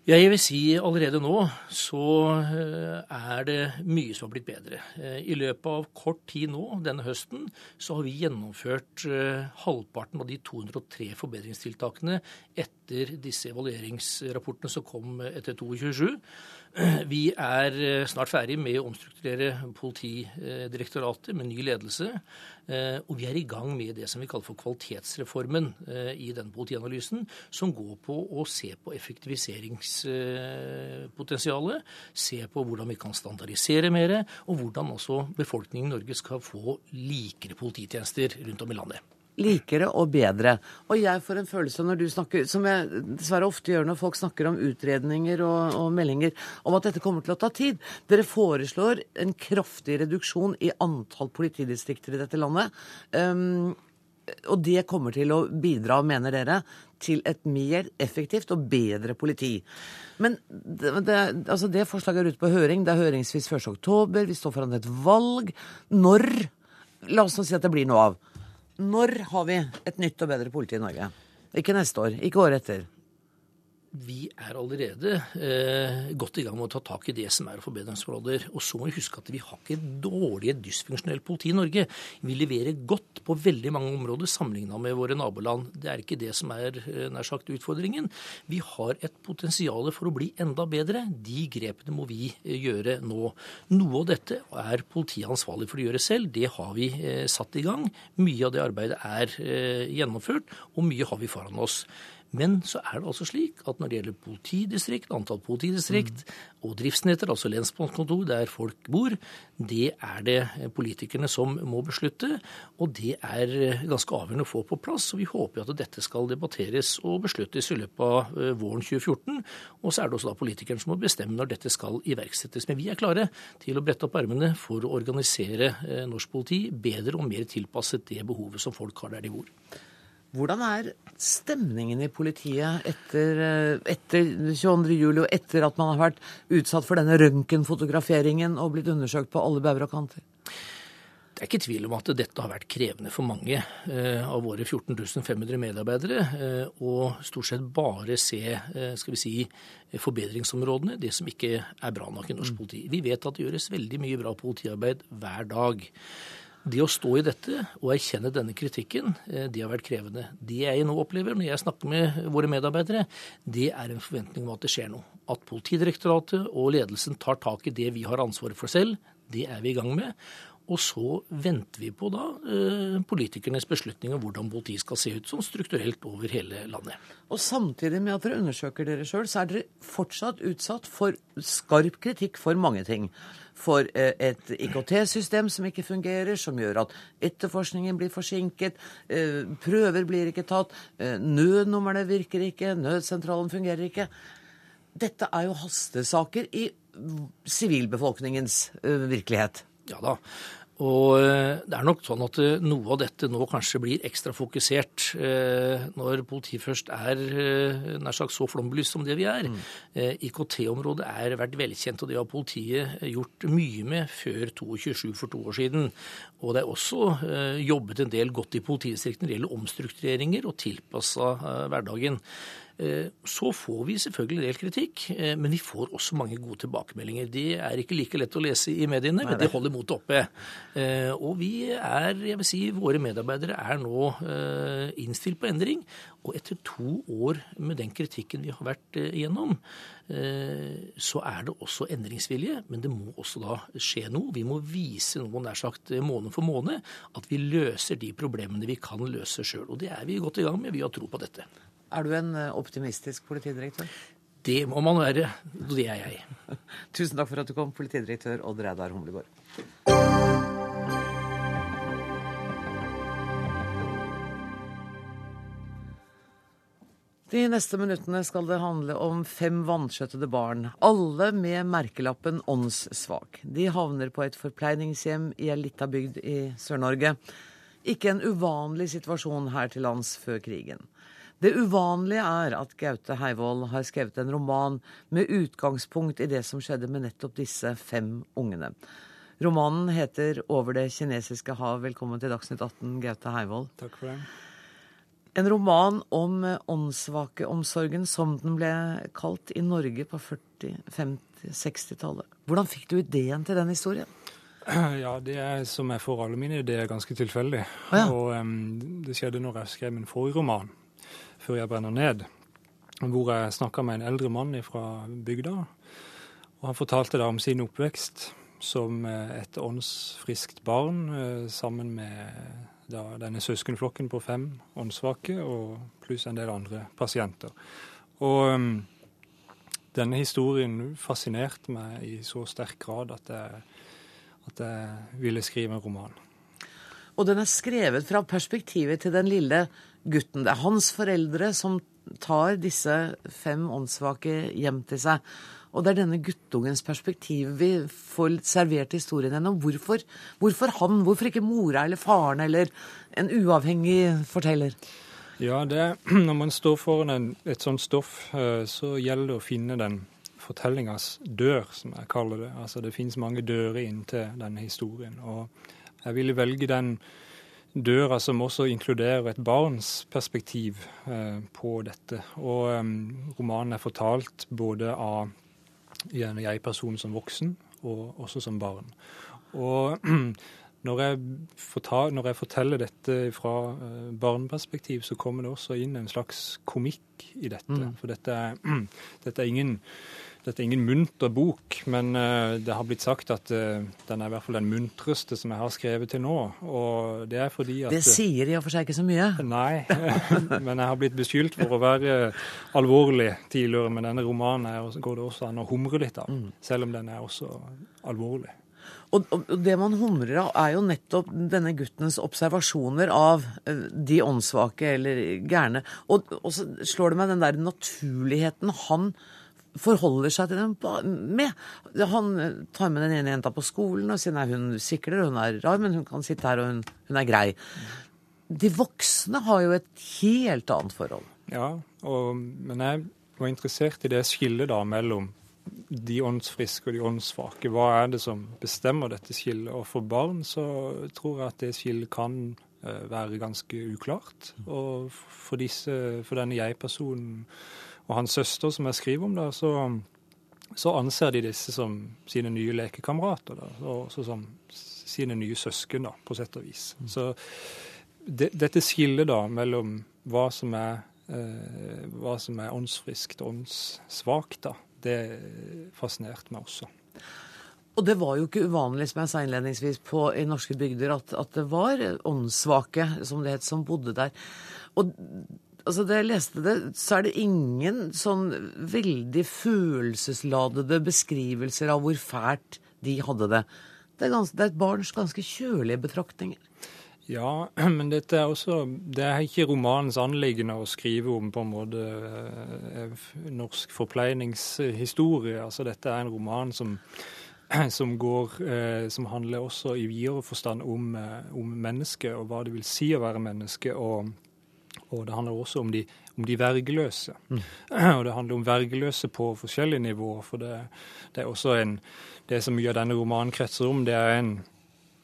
Jeg vil si allerede nå så eh, er det mye som har blitt bedre. Eh, I løpet av kort tid nå, denne høsten, så har vi gjennomført eh, halvparten av de 203 forbedringstiltakene etter disse evalueringsrapportene som kom etter 22.7. Vi er eh, snart ferdig med å omstrukturere Politidirektoratet med ny ledelse. Eh, og vi er i gang med det som vi kaller for kvalitetsreformen eh, i denne politianalysen, som går på å se på effektiviseringspotensialet, se på hvordan vi kan standardisere mer, og hvordan også befolkningen i Norge skal få likere polititjenester rundt om i landet. Likere og bedre. Og jeg får en følelse når du snakker, som jeg dessverre ofte gjør når folk snakker om utredninger og, og meldinger, om at dette kommer til å ta tid. Dere foreslår en kraftig reduksjon i antall politidistrikter i dette landet. Um, og det kommer til å bidra, mener dere, til et mer effektivt og bedre politi. Men det, det, altså det forslaget er ute på høring. Det er høringsfrist 1.10. Vi står foran et valg. Når La oss nå si at det blir noe av. Når har vi et nytt og bedre politi i Norge? Ikke neste år, ikke året etter vi er allerede eh, godt i gang med å ta tak i det som er forbedringsområder. Og så må vi huske at vi har ikke dårlig, dysfunksjonelt politi i Norge. Vi leverer godt på veldig mange områder sammenligna med våre naboland. Det er ikke det som er eh, nær sagt utfordringen. Vi har et potensial for å bli enda bedre. De grepene må vi eh, gjøre nå. Noe av dette er politiet ansvarlig for å gjøre selv. Det har vi eh, satt i gang. Mye av det arbeidet er eh, gjennomført, og mye har vi foran oss. Men så er det altså slik at når det gjelder politidistrikt, antall politidistrikt mm. og driftsnetter, altså lensmannskontor der folk bor, det er det politikerne som må beslutte. Og det er ganske avgjørende å få på plass. Og vi håper at dette skal debatteres og besluttes i løpet av eh, våren 2014. Og så er det også da politikerne som må bestemme når dette skal iverksettes. Men vi er klare til å brette opp ermene for å organisere eh, norsk politi bedre og mer tilpasset det behovet som folk har der de bor. Hvordan er stemningen i politiet etter, eh, etter 22. juli, og etter at man har vært utsatt for denne røntgenfotograferingen og blitt undersøkt på alle bauger og kanter? Det er ikke tvil om at dette har vært krevende for mange eh, av våre 14 500 medarbeidere. Eh, og stort sett bare se eh, skal vi si, forbedringsområdene, det som ikke er bra nok i norsk mm. politi. Vi vet at det gjøres veldig mye bra politiarbeid hver dag. Det å stå i dette og erkjenne denne kritikken, eh, det har vært krevende. Det jeg nå opplever når jeg snakker med våre medarbeidere, det er en forventning om at det skjer noe. At Politidirektoratet og ledelsen tar tak i det vi har ansvaret for selv, det er vi i gang med. Og så venter vi på da eh, politikernes beslutning om hvordan politiet skal se ut sånn strukturelt over hele landet. Og samtidig med at dere undersøker dere sjøl, så er dere fortsatt utsatt for skarp kritikk for mange ting for eh, et IKT-system som ikke fungerer, som gjør at etterforskningen blir forsinket, eh, prøver blir ikke tatt, nødnumrene virker ikke, nødsentralen fungerer ikke. Dette er jo hastesaker i sivilbefolkningens virkelighet. Ja da. Og eh, det er nok sånn at eh, noe av dette nå kanskje blir ekstra fokusert eh, når politiet først er nær sagt så flombelyst som det vi er. Mm. IKT-området er vært velkjent, og det har politiet gjort mye med før 22.7 for to år siden. Og det er også jobbet en del godt i politidistriktene når det gjelder omstruktureringer og tilpassa hverdagen. Eh, så får vi selvfølgelig en del kritikk, eh, men vi får også mange gode tilbakemeldinger. De er ikke like lett å lese i mediene, men de holder motet oppe. Eh, og vi er, jeg vil si, våre medarbeidere er nå innstilt på endring. Og etter to år med den kritikken vi har vært igjennom, så er det også endringsvilje. Men det må også da skje noe. Vi må vise noe nær sagt måned for måned at vi løser de problemene vi kan løse sjøl. Og det er vi godt i gang med. Vi har tro på dette. Er du en eh, optimistisk politidirektør? Det må man være. Det er jeg. <laughs> Tusen takk for at du kom, politidirektør Odd Reidar Humlegård. De neste minuttene skal det handle om fem vanskjøttede barn, alle med merkelappen åndssvak. De havner på et forpleiningshjem i ei lita bygd i Sør-Norge. Ikke en uvanlig situasjon her til lands før krigen. Det uvanlige er at Gaute Heivold har skrevet en roman med utgangspunkt i det som skjedde med nettopp disse fem ungene. Romanen heter 'Over det kinesiske hav'. Velkommen til Dagsnytt 18, Gaute Heivold. Takk for det. En roman om åndssvakeomsorgen, som den ble kalt i Norge på 40-, 50-, 60-tallet. Hvordan fikk du ideen til den historien? <clears throat> Ja, det er som jeg får alle mine ideer, ganske tilfeldig. Ah, ja. Og um, det skjedde når jeg skrev min forrige roman før jeg brenner ned, hvor jeg snakka med en eldre mann fra bygda. Og han fortalte da om sin oppvekst som eh, et åndsfriskt barn eh, sammen med da, denne søskenflokken på fem åndssvake og pluss en del andre pasienter. Og um, denne historien fascinerte meg i så sterk grad at jeg, at jeg ville skrive en roman. Og den er skrevet fra perspektivet til den lille gutten. Det er hans foreldre som tar disse fem åndssvake hjem til seg. Og det er denne guttungens perspektiv vi får servert historien gjennom. Hvorfor, hvorfor han? Hvorfor ikke mora eller faren eller en uavhengig forteller? Ja, det, <clears throat> Når man står foran en, et sånt stoff, eh, så gjelder det å finne den fortellingas dør, som jeg kaller det. Altså Det finnes mange dører inn til denne historien. Og jeg ville velge den døra som også inkluderer et barns perspektiv eh, på dette. Og eh, romanen er fortalt både av en jeg-person som voksen, og også som barn. Og <clears throat> når jeg, fortal, når jeg forteller dette fra eh, barneperspektiv, så kommer det også inn en slags komikk i dette. Mm. For dette er, <clears throat> dette er ingen dette er ingen munter bok, men uh, det har blitt sagt at uh, den er i hvert fall den muntreste som jeg har skrevet til nå. Og det er fordi at Det sier i og for seg ikke så mye? <laughs> Nei, <laughs> men jeg har blitt beskyldt for å være alvorlig tidligere. Men denne romanen går det også an å humre litt av, mm. selv om den er også alvorlig. Og, det man humrer av, er jo nettopp denne guttens observasjoner av uh, de åndssvake eller gærne. Og, og, så slår det meg den der naturligheten han forholder seg til dem med. Han tar med den ene jenta på skolen og sier nei, hun sikler, hun er rar, men hun kan sitte her, og hun, hun er grei. De voksne har jo et helt annet forhold. Ja, og, men jeg var interessert i det skillet da mellom de åndsfriske og de åndssvake. Hva er det som bestemmer dette skillet? Og for barn så tror jeg at det skillet kan uh, være ganske uklart. Og for, disse, for denne jeg-personen og hans søster, som jeg skriver om, da, så, så anser de disse som sine nye lekekamerater. Da, og også som sine nye søsken, da, på sett og vis. Mm. Så det, dette skillet da mellom hva som er, eh, hva som er åndsfriskt og åndssvakt, da, det fascinerte meg også. Og det var jo ikke uvanlig, som jeg sa innledningsvis, på, i norske bygder at, at det var åndssvake, som det het, som bodde der. Og altså Da jeg leste det, så er det ingen sånn veldig følelsesladede beskrivelser av hvor fælt de hadde det. Det er, ganske, det er et barns ganske kjølige betraktninger. Ja, <clears throat> men dette er også Det er ikke romanens anliggende å skrive om på en måte eh, norsk forpleiningshistorie. Altså dette er en roman som, <clears throat> som, går, eh, som handler også i videre forstand om, eh, om mennesket og hva det vil si å være menneske. og og det handler også om de, om de vergeløse. Mm. <clears throat> Og det handler om vergeløse på forskjellige nivåer. For det, det, er også en Det som mye av denne romanen kretser om, det er en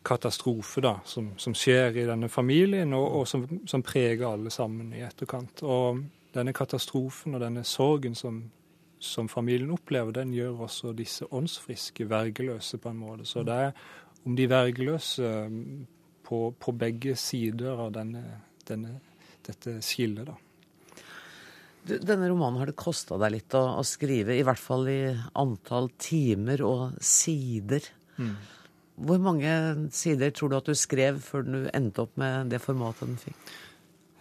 katastrofe da, som, som skjer i denne familien, og, og som, som, preger alle sammen i etterkant. Og denne katastrofen og denne sorgen som, som familien opplever, den gjør også disse åndsfriske vergeløse på en måte. Så det er om de vergeløse på, på begge sider av denne, denne dette skillet, da. Du, denne romanen har det kosta deg litt å, å, skrive, i hvert fall i antall timer og sider. Mm. Hvor mange sider tror du at du skrev før du endte opp med det formatet den fikk?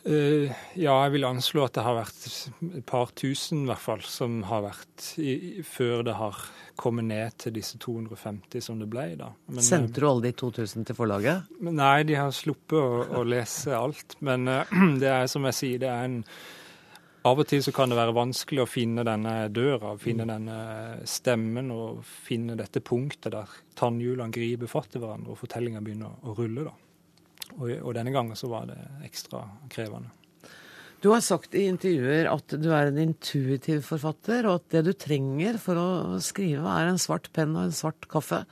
Uh, ja, jeg vil anslå at det har vært et par tusen, i hvert fall, som har vært i, før det har kommet ned til disse 250 som det ble. da. Men, Sendte du alle de 2000 til forlaget? Nei, de har sluppet å, å lese alt. Men uh, <clears throat> det er som jeg sier, det er en av og til så kan det være vanskelig å finne denne døra, finne mm. denne stemmen og finne dette punktet der tannhjulene griper fatt i hverandre og fortellinga begynner å rulle. da. Og, og denne gangen så var det ekstra krevende. Du har sagt i intervjuer at du er en intuitiv forfatter, og at det du trenger for å skrive, er en svart penn og en svart kaffe.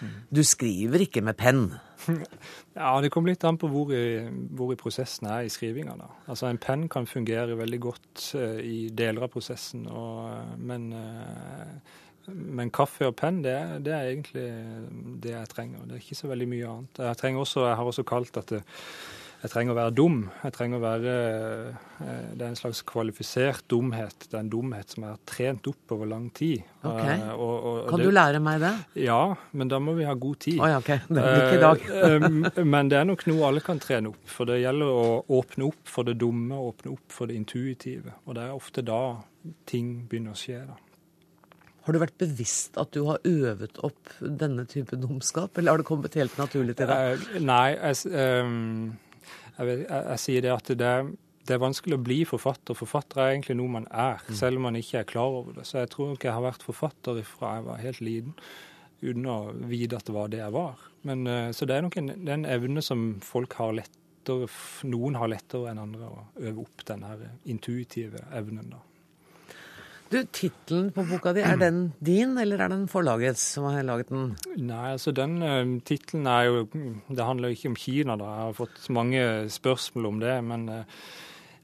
Mm. Du skriver ikke med penn. <laughs> Ja, det kommer litt an på hvor i, hvor i prosessen er i skrivinga. Altså, en penn kan fungere veldig godt uh, i deler av prosessen, og, uh, men uh, men kaffe og penn, det, det, er egentlig det jeg trenger. Det er ikke så veldig mye annet. Jeg, også, jeg har også kalt at jeg trenger å være dum. Jeg trenger å være eh, Det er en slags kvalifisert dumhet. Det er en dumhet som er trent opp over lang tid. Okay. Eh, og, og, kan det, du lære meg det? Ja, men da må vi ha god tid. Oh, ja, okay. Det er ikke i dag. <laughs> Eh, men det er nok noe alle kan trene opp. For det gjelder å åpne opp for det dumme, åpne opp for det intuitive. Og det er ofte da ting begynner å skje. da. Har du vært bevisst at du har øvet opp denne type dumskap, eller har det kommet helt naturlig til deg? Eh, nei, jeg, um, jeg, jeg, jeg, sier det at det, det, er vanskelig å bli forfatter. Forfatter er egentlig noe man er, mm. selv om man ikke er klar over det. Så jeg tror ikke jeg har vært forfatter fra jeg var helt liten, uten å vite at det var det jeg var. Men, uh, så det er nok en, det er en evne som folk har lettere Noen har lettere enn andre å øve opp den her intuitive evnen. da. Du, Tittelen på boka di, er den din, eller er den forlagets som har laget den? Nei, altså den uh, tittelen er jo Det handler jo ikke om Kina, da. Jeg har fått mange spørsmål om det. Men uh,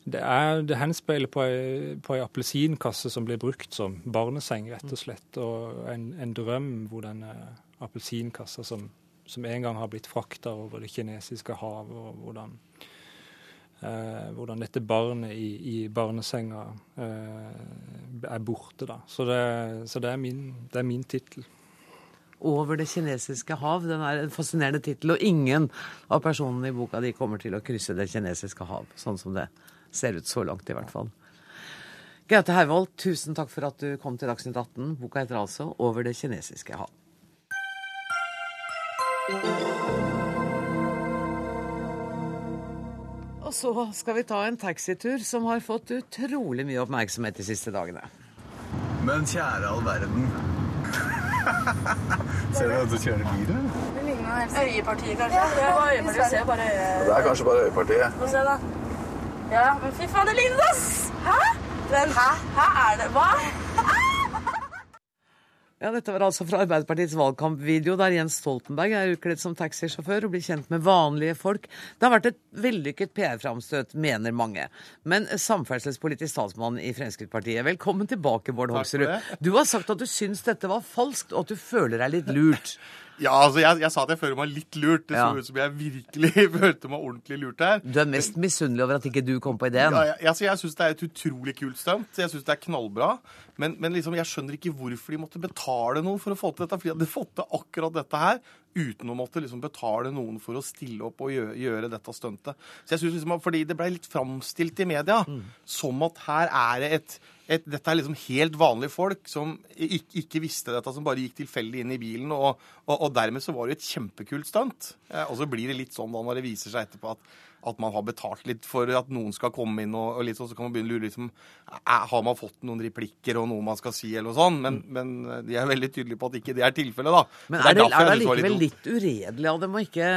det, er, det henspeiler på ei, appelsinkasse som blir brukt som barneseng, rett og slett. Og en, en drøm hvor denne appelsinkassa som, som en gang har blitt frakta over det kinesiske havet, og hvordan Eh, hvordan dette barnet i, i barnesenga eh, er borte. Da. Så det, så det er min, det min tittel. 'Over det kinesiske hav'. Den er en fascinerende tittel, og ingen av personene i boka di kommer til å krysse det kinesiske hav, sånn som det ser ut så langt, i hvert fall. Gaute Hervold, tusen takk for at du kom til Dagsnytt 18. Boka heter altså 'Over det kinesiske hav'. Så skal vi ta en taxitur som har fått utrolig mye oppmerksomhet de siste dagene. Men kjære all verden. <laughs> ser du at du kjører bil, eller? Øyepartiet, kanskje. Ja, det var øyepartiet. Ser bare øye... Det er kanskje bare øyepartiet. Få se, da. Ja, men fy faen, det ligner oss! Hæ? Den, Hæ? Hæ er det Hva? <laughs> Ja, Dette var altså fra Arbeiderpartiets valgkampvideo, der Jens Stoltenberg er utkledd som taxisjåfør og blir kjent med vanlige folk. Det har vært et vellykket PR-framstøt, mener mange. Men samferdselspolitisk statsmann i Fremskrittspartiet, velkommen tilbake, Bård Hoksrud. Du har sagt at du syns dette var falskt, og at du føler deg litt lurt. <laughs> Ja, altså jeg, jeg, sa at jeg føler meg litt lurt. Det ja. så ut som jeg virkelig <laughs> følte meg ordentlig lurt her. Du er mest misunnelig over at ikke du kom på ideen? Ja, jeg, altså jeg syns det er et utrolig kult stunt. Jeg syns det er knallbra. Men, men liksom, jeg skjønner ikke hvorfor de måtte betale noen for å få til dette. For de hadde fått til akkurat dette her uten å måtte liksom betale noen for å stille opp og gjøre, gjøre dette stuntet. Så jeg synes liksom, Fordi det ble litt framstilt i media mm. som at her er det et et, dette er liksom helt vanlige folk som ikke, ikke, visste dette, som bare gikk tilfeldig inn i bilen. Og, og, og dermed så var det et kjempekult stunt. Eh, og så blir det litt sånn da når det viser seg etterpå at at man har betalt litt for at noen skal komme inn, og, og litt sånn, så kan man begynne å lure liksom, Har man fått noen replikker og noe man skal si, eller noe sånt? Men, mm. men eh, de er veldig tydelige på at ikke det er tilfellet, da. Men er det, er det likevel litt uredelig av dem å ikke,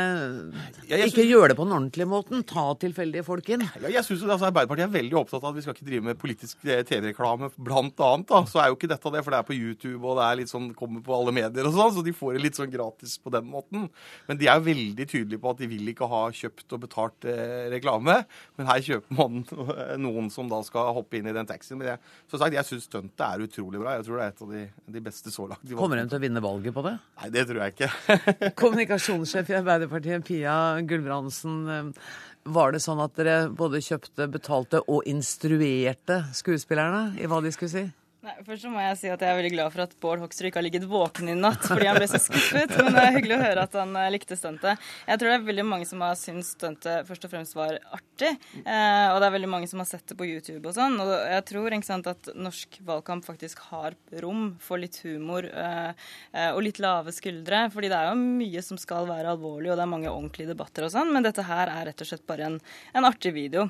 ja, ikke synes... gjøre det på den ordentlige måten? Ta tilfeldige folk inn? Ja, jeg synes altså, Arbeiderpartiet er veldig opptatt av at vi skal ikke drive med politisk eh, TV-reklame, blant annet. da, Så er jo ikke dette det, for det er på YouTube, og det er litt sånn, kommer på alle medier og sånn, så de får det litt sånn gratis på den måten. Men de er veldig tydelige på at de vil ikke ha kjøpt og betalt eh, reklame. Men her kjøper man <laughs> noen som da skal hoppe inn i den taxien. Men jeg, som sagt, jeg syns stuntet er utrolig bra. Jeg tror det er et av de, de beste så langt. Kommer hun til å vinne valget på det? Nei, det tror jeg ikke. <laughs> <laughs> Kommunikasjonssjef i Arbeiderpartiet, Pia Gulbrandsen. Eh, var det sånn at dere både kjøpte, betalte og instruerte skuespillerne i hva de skulle si? Nei, først så må jeg si at jeg er veldig glad for at Bård Hoksrud ikke har ligget våken i natt fordi han ble så skuffet. Men det er hyggelig å høre at han eh, likte stuntet. Jeg tror det er veldig mange som har syntes stuntet først og fremst var artig. Eh, og det er veldig mange som har sett det på YouTube og sånn. Og jeg tror ikke sant, at norsk valgkamp faktisk har rom for litt humor eh, eh, og litt lave skuldre. Fordi det er jo mye som skal være alvorlig, og det er mange ordentlige debatter og sånn. Men dette her er rett og slett bare en, en artig video.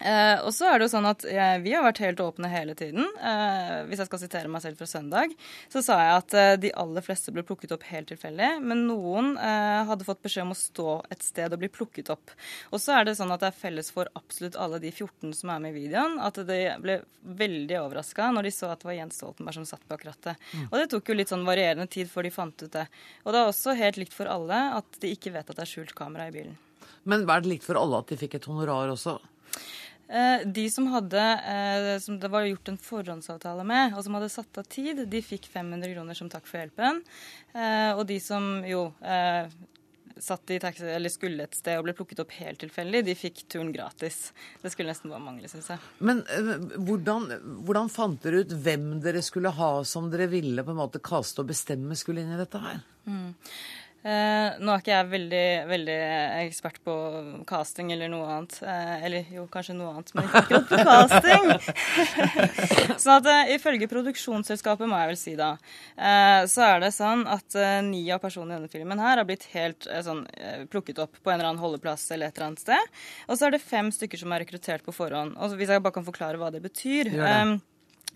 Eh, og så er det jo sånn at eh, Vi har vært helt åpne hele tiden. Eh, hvis jeg skal sitere meg selv fra søndag, så sa jeg at eh, de aller fleste ble plukket opp helt tilfeldig. Men noen eh, hadde fått beskjed om å stå et sted og bli plukket opp. Og så er det sånn at det er felles for absolutt alle de 14 som er med i videoen, at de ble veldig overraska når de så at det var Jens Stoltenberg som satt bak rattet. Mm. Og det tok jo litt sånn varierende tid før de fant ut det. Og det er også helt likt for alle at de ikke vet at det er skjult kamera i bilen. Men er det likt for alle at de fikk et honorar også? Eh, de som hadde eh, som det var gjort en forhåndsavtale med, og som hadde satt av tid, de fikk 500 kroner som takk for hjelpen. Eh, og de som jo satt i taxi, eller skulle et sted og ble plukket opp helt tilfeldig, de fikk turen gratis. Det skulle nesten bare mangle, syns jeg. Men hvordan, hvordan, fant dere ut hvem dere skulle ha som dere ville på en måte kaste og bestemme skulle inn i dette her? Mm. Eh, nå er ikke jeg veldig, veldig ekspert på casting eller noe annet. Eh, eller jo, kanskje noe annet, men ikke akkurat på casting. <laughs> sånn at eh, ifølge produksjonsselskapet, må jeg vel si da, eh, så er det sånn at eh, ni av personene i denne filmen her har blitt helt eh, sånn plukket opp på en eller annen holdeplass eller et eller annet sted. Og så er det fem stykker som er rekruttert på forhånd. Og hvis jeg bare kan forklare hva det betyr. Gjør det.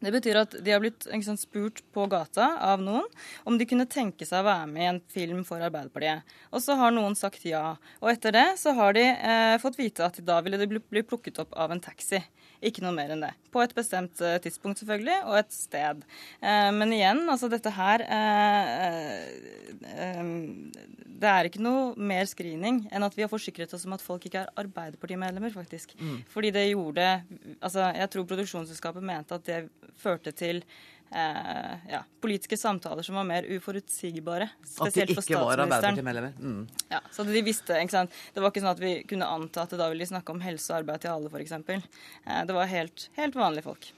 Det betyr at de har blitt sant, spurt på gata av noen om de kunne tenke seg å være med i en film for Arbeiderpartiet. Og så har noen sagt ja. Og etter det så har de eh, fått vite at da ville de bli, bli plukket opp av en taxi. Ikke noe mer enn det. På et bestemt eh, tidspunkt, selvfølgelig, og et sted. Eh, men igjen, altså dette her eh, Det er ikke noe mer screening enn at vi har forsikret oss om at folk ikke er Arbeiderpartimedlemmer, faktisk. Mm. Fordi det gjorde Altså, jeg tror produksjonsselskapet mente at det førte til eh, ja, politiske samtaler som var mer uforutsigbare. Spesielt for statsministeren. At de ikke var. Arbeiderpartimedlemmer. Mm. Ja, så de visste, ikke sant? Det var ikke sånn at vi kunne anta at da ville de snakke om helse og arbeid til alle, f.eks. Eh, det var helt, helt vanlige folk.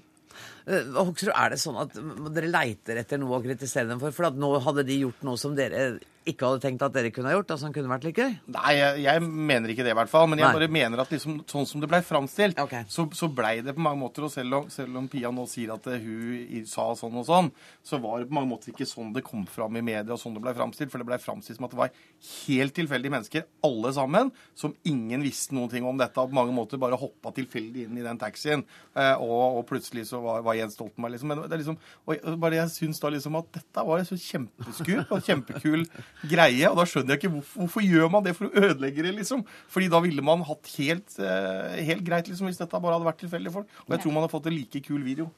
Eh, Hoksrud, er det sånn at dere leiter etter noe å kritisere dem for? For at nå hadde de gjort noe som dere ikke hadde tenkt at dere kunne ha gjort, altså kunne vært like gøy? Nei, jeg, jeg mener ikke det, i hvert fall. Men jeg Nei. bare mener at liksom, sånn som det blei framstilt, så, så blei det på mange måter Og selv om, selv om Pia nå sier at eh, hun sa sånn og sånn, så var det på mange måter ikke sånn det kom fram i media, og sånn det blei framstilt. For det blei framstilt som at det var helt tilfeldige mennesker, alle sammen, som ingen visste noen ting om dette, og på mange måter bare hoppa tilfeldig inn i den taxien. Eh, og, og plutselig så var, var Jens Stoltenberg liksom Men det er liksom Og bare jeg syns da liksom at dette var en kjempeskup og kjempekul greie, og da skjønner jeg ikke hvorfor, hvorfor gjør man det for å ødelegge det, liksom. Fordi da ville man hatt helt, eh, helt greit, liksom, hvis dette bare hadde vært tilfeldige folk. Og jeg tror man har fått en like kul video.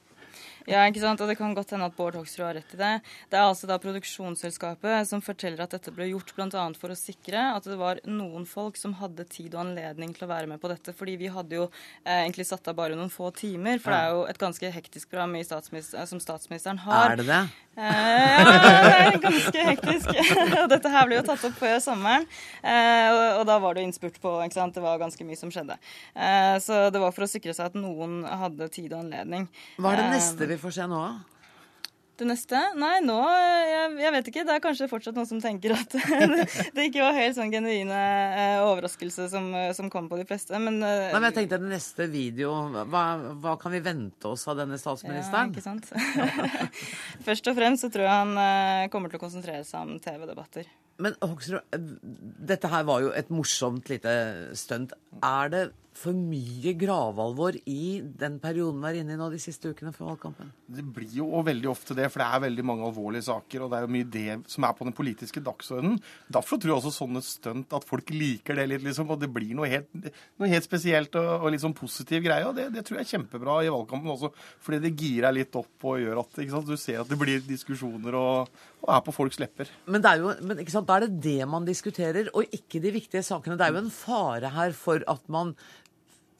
Ja, ikke sant? Og det kan godt hende at Bård Hoksrud har rett i det. Det er altså da produksjonsselskapet som forteller at dette ble gjort bl.a. for å sikre at det var noen folk som hadde tid og anledning til å være med på dette. Fordi vi hadde jo eh, egentlig satt av bare noen få timer. For det er jo et ganske hektisk program i statsminister, som statsministeren har. Er det det? Eh, ja, det er ganske hektisk. <laughs> Dette her ble jo tatt opp før sommeren. Eh, og, og da var det jo innspurt på ikke sant? Det var ganske mye som skjedde. Eh, så det var for å sikre seg at noen hadde tid og anledning. Hva er det Eh, neste vi får se nå, da? det neste? Nei, nå jeg, jeg vet ikke. Det er kanskje fortsatt noen som tenker at <laughs> det, ikke var helt sånn genuine eh, overraskelse som, eh, som kom på de fleste. Men, eh, Nei, men jeg tenkte den neste video, hva, hva kan vi vente oss av denne statsministeren? Ja, ikke sant? <laughs> Først og fremst så tror jeg han kommer til å konsentrere seg om TV-debatter. Men Hoksrud, dette her var jo et morsomt lite stunt. Er det for mye gravalvor i den perioden vi er inne i nå de siste ukene før valgkampen? Det blir jo veldig ofte det, for det er veldig mange alvorlige saker, og det er jo mye det som er på den politiske dagsordenen. Derfor tror jeg også sånne stunt at folk liker det litt, liksom, og det blir noe helt, noe helt spesielt og, og litt sånn positiv greie. Og det, det tror jeg er kjempebra i valgkampen også, fordi det girer litt opp og gjør at sant, du ser at det blir diskusjoner og, og er på folks lepper. Men, det er jo, men sant, da er det det man diskuterer, og ikke de viktige sakene. Det er jo en fare her for at man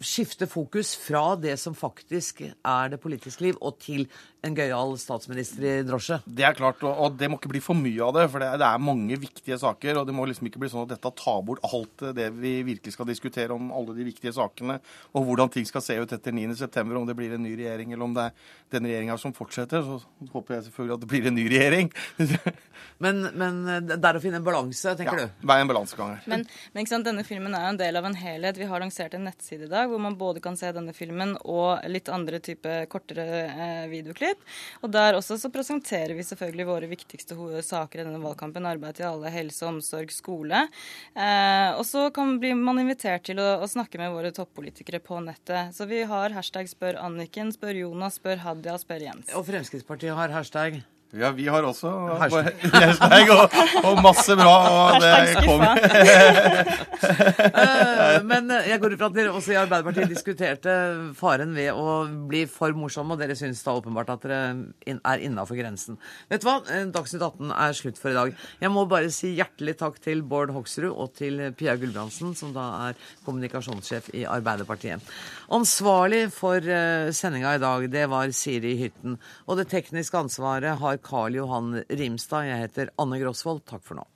skifter fokus fra det som faktisk er det politiske liv, og til en gøyal statsminister i drosje. Det er klart, og, det må ikke bli for mye av det. For det er, mange viktige saker. Og det må liksom ikke bli sånn at dette tar bort alt det vi virkelig skal diskutere om alle de viktige sakene. Og hvordan ting skal se ut etter 9.9., om det blir en ny regjering eller om det er den regjeringa som fortsetter. Så håper jeg selvfølgelig at det blir en ny regjering. <laughs> Men, men det er å finne en balanse, tenker ja, du? Det er en balansegang her. Men, men ikke sant, denne filmen er en del av en helhet. Vi har lansert en nettside i dag hvor man både kan se denne filmen og litt andre type kortere eh, videoklipp. Og der også så presenterer vi selvfølgelig våre viktigste saker i denne valgkampen. Arbeid til alle, helse, omsorg, skole. Eh, og så kan bli man invitert til å, å snakke med våre toppolitikere på nettet. Så vi har hashtag spør Anniken, spør Jonas, spør Hadia, spør Jens. Og Fremskrittspartiet har hashtag. Ja, vi har også Hashtag. og, og masse bra. Og det kommer <laughs> Eh, Men eh, jeg går ut fra at dere også i Arbeiderpartiet diskuterte faren ved å bli for morsom, og dere syns da åpenbart at dere er innafor grensen. Vet du hva? Eh, Dagsnytt 18 er slutt for i dag. Jeg må bare si hjertelig takk til Bård Hoksrud og til Pia Gulbrandsen, som da er kommunikasjonssjef i Arbeiderpartiet. Ansvarlig for sendinga i dag, det var Siri Hytten. Og det tekniske ansvaret har Karl Johan Rimstad. Jeg heter Anne Grosvold. Takk for nå.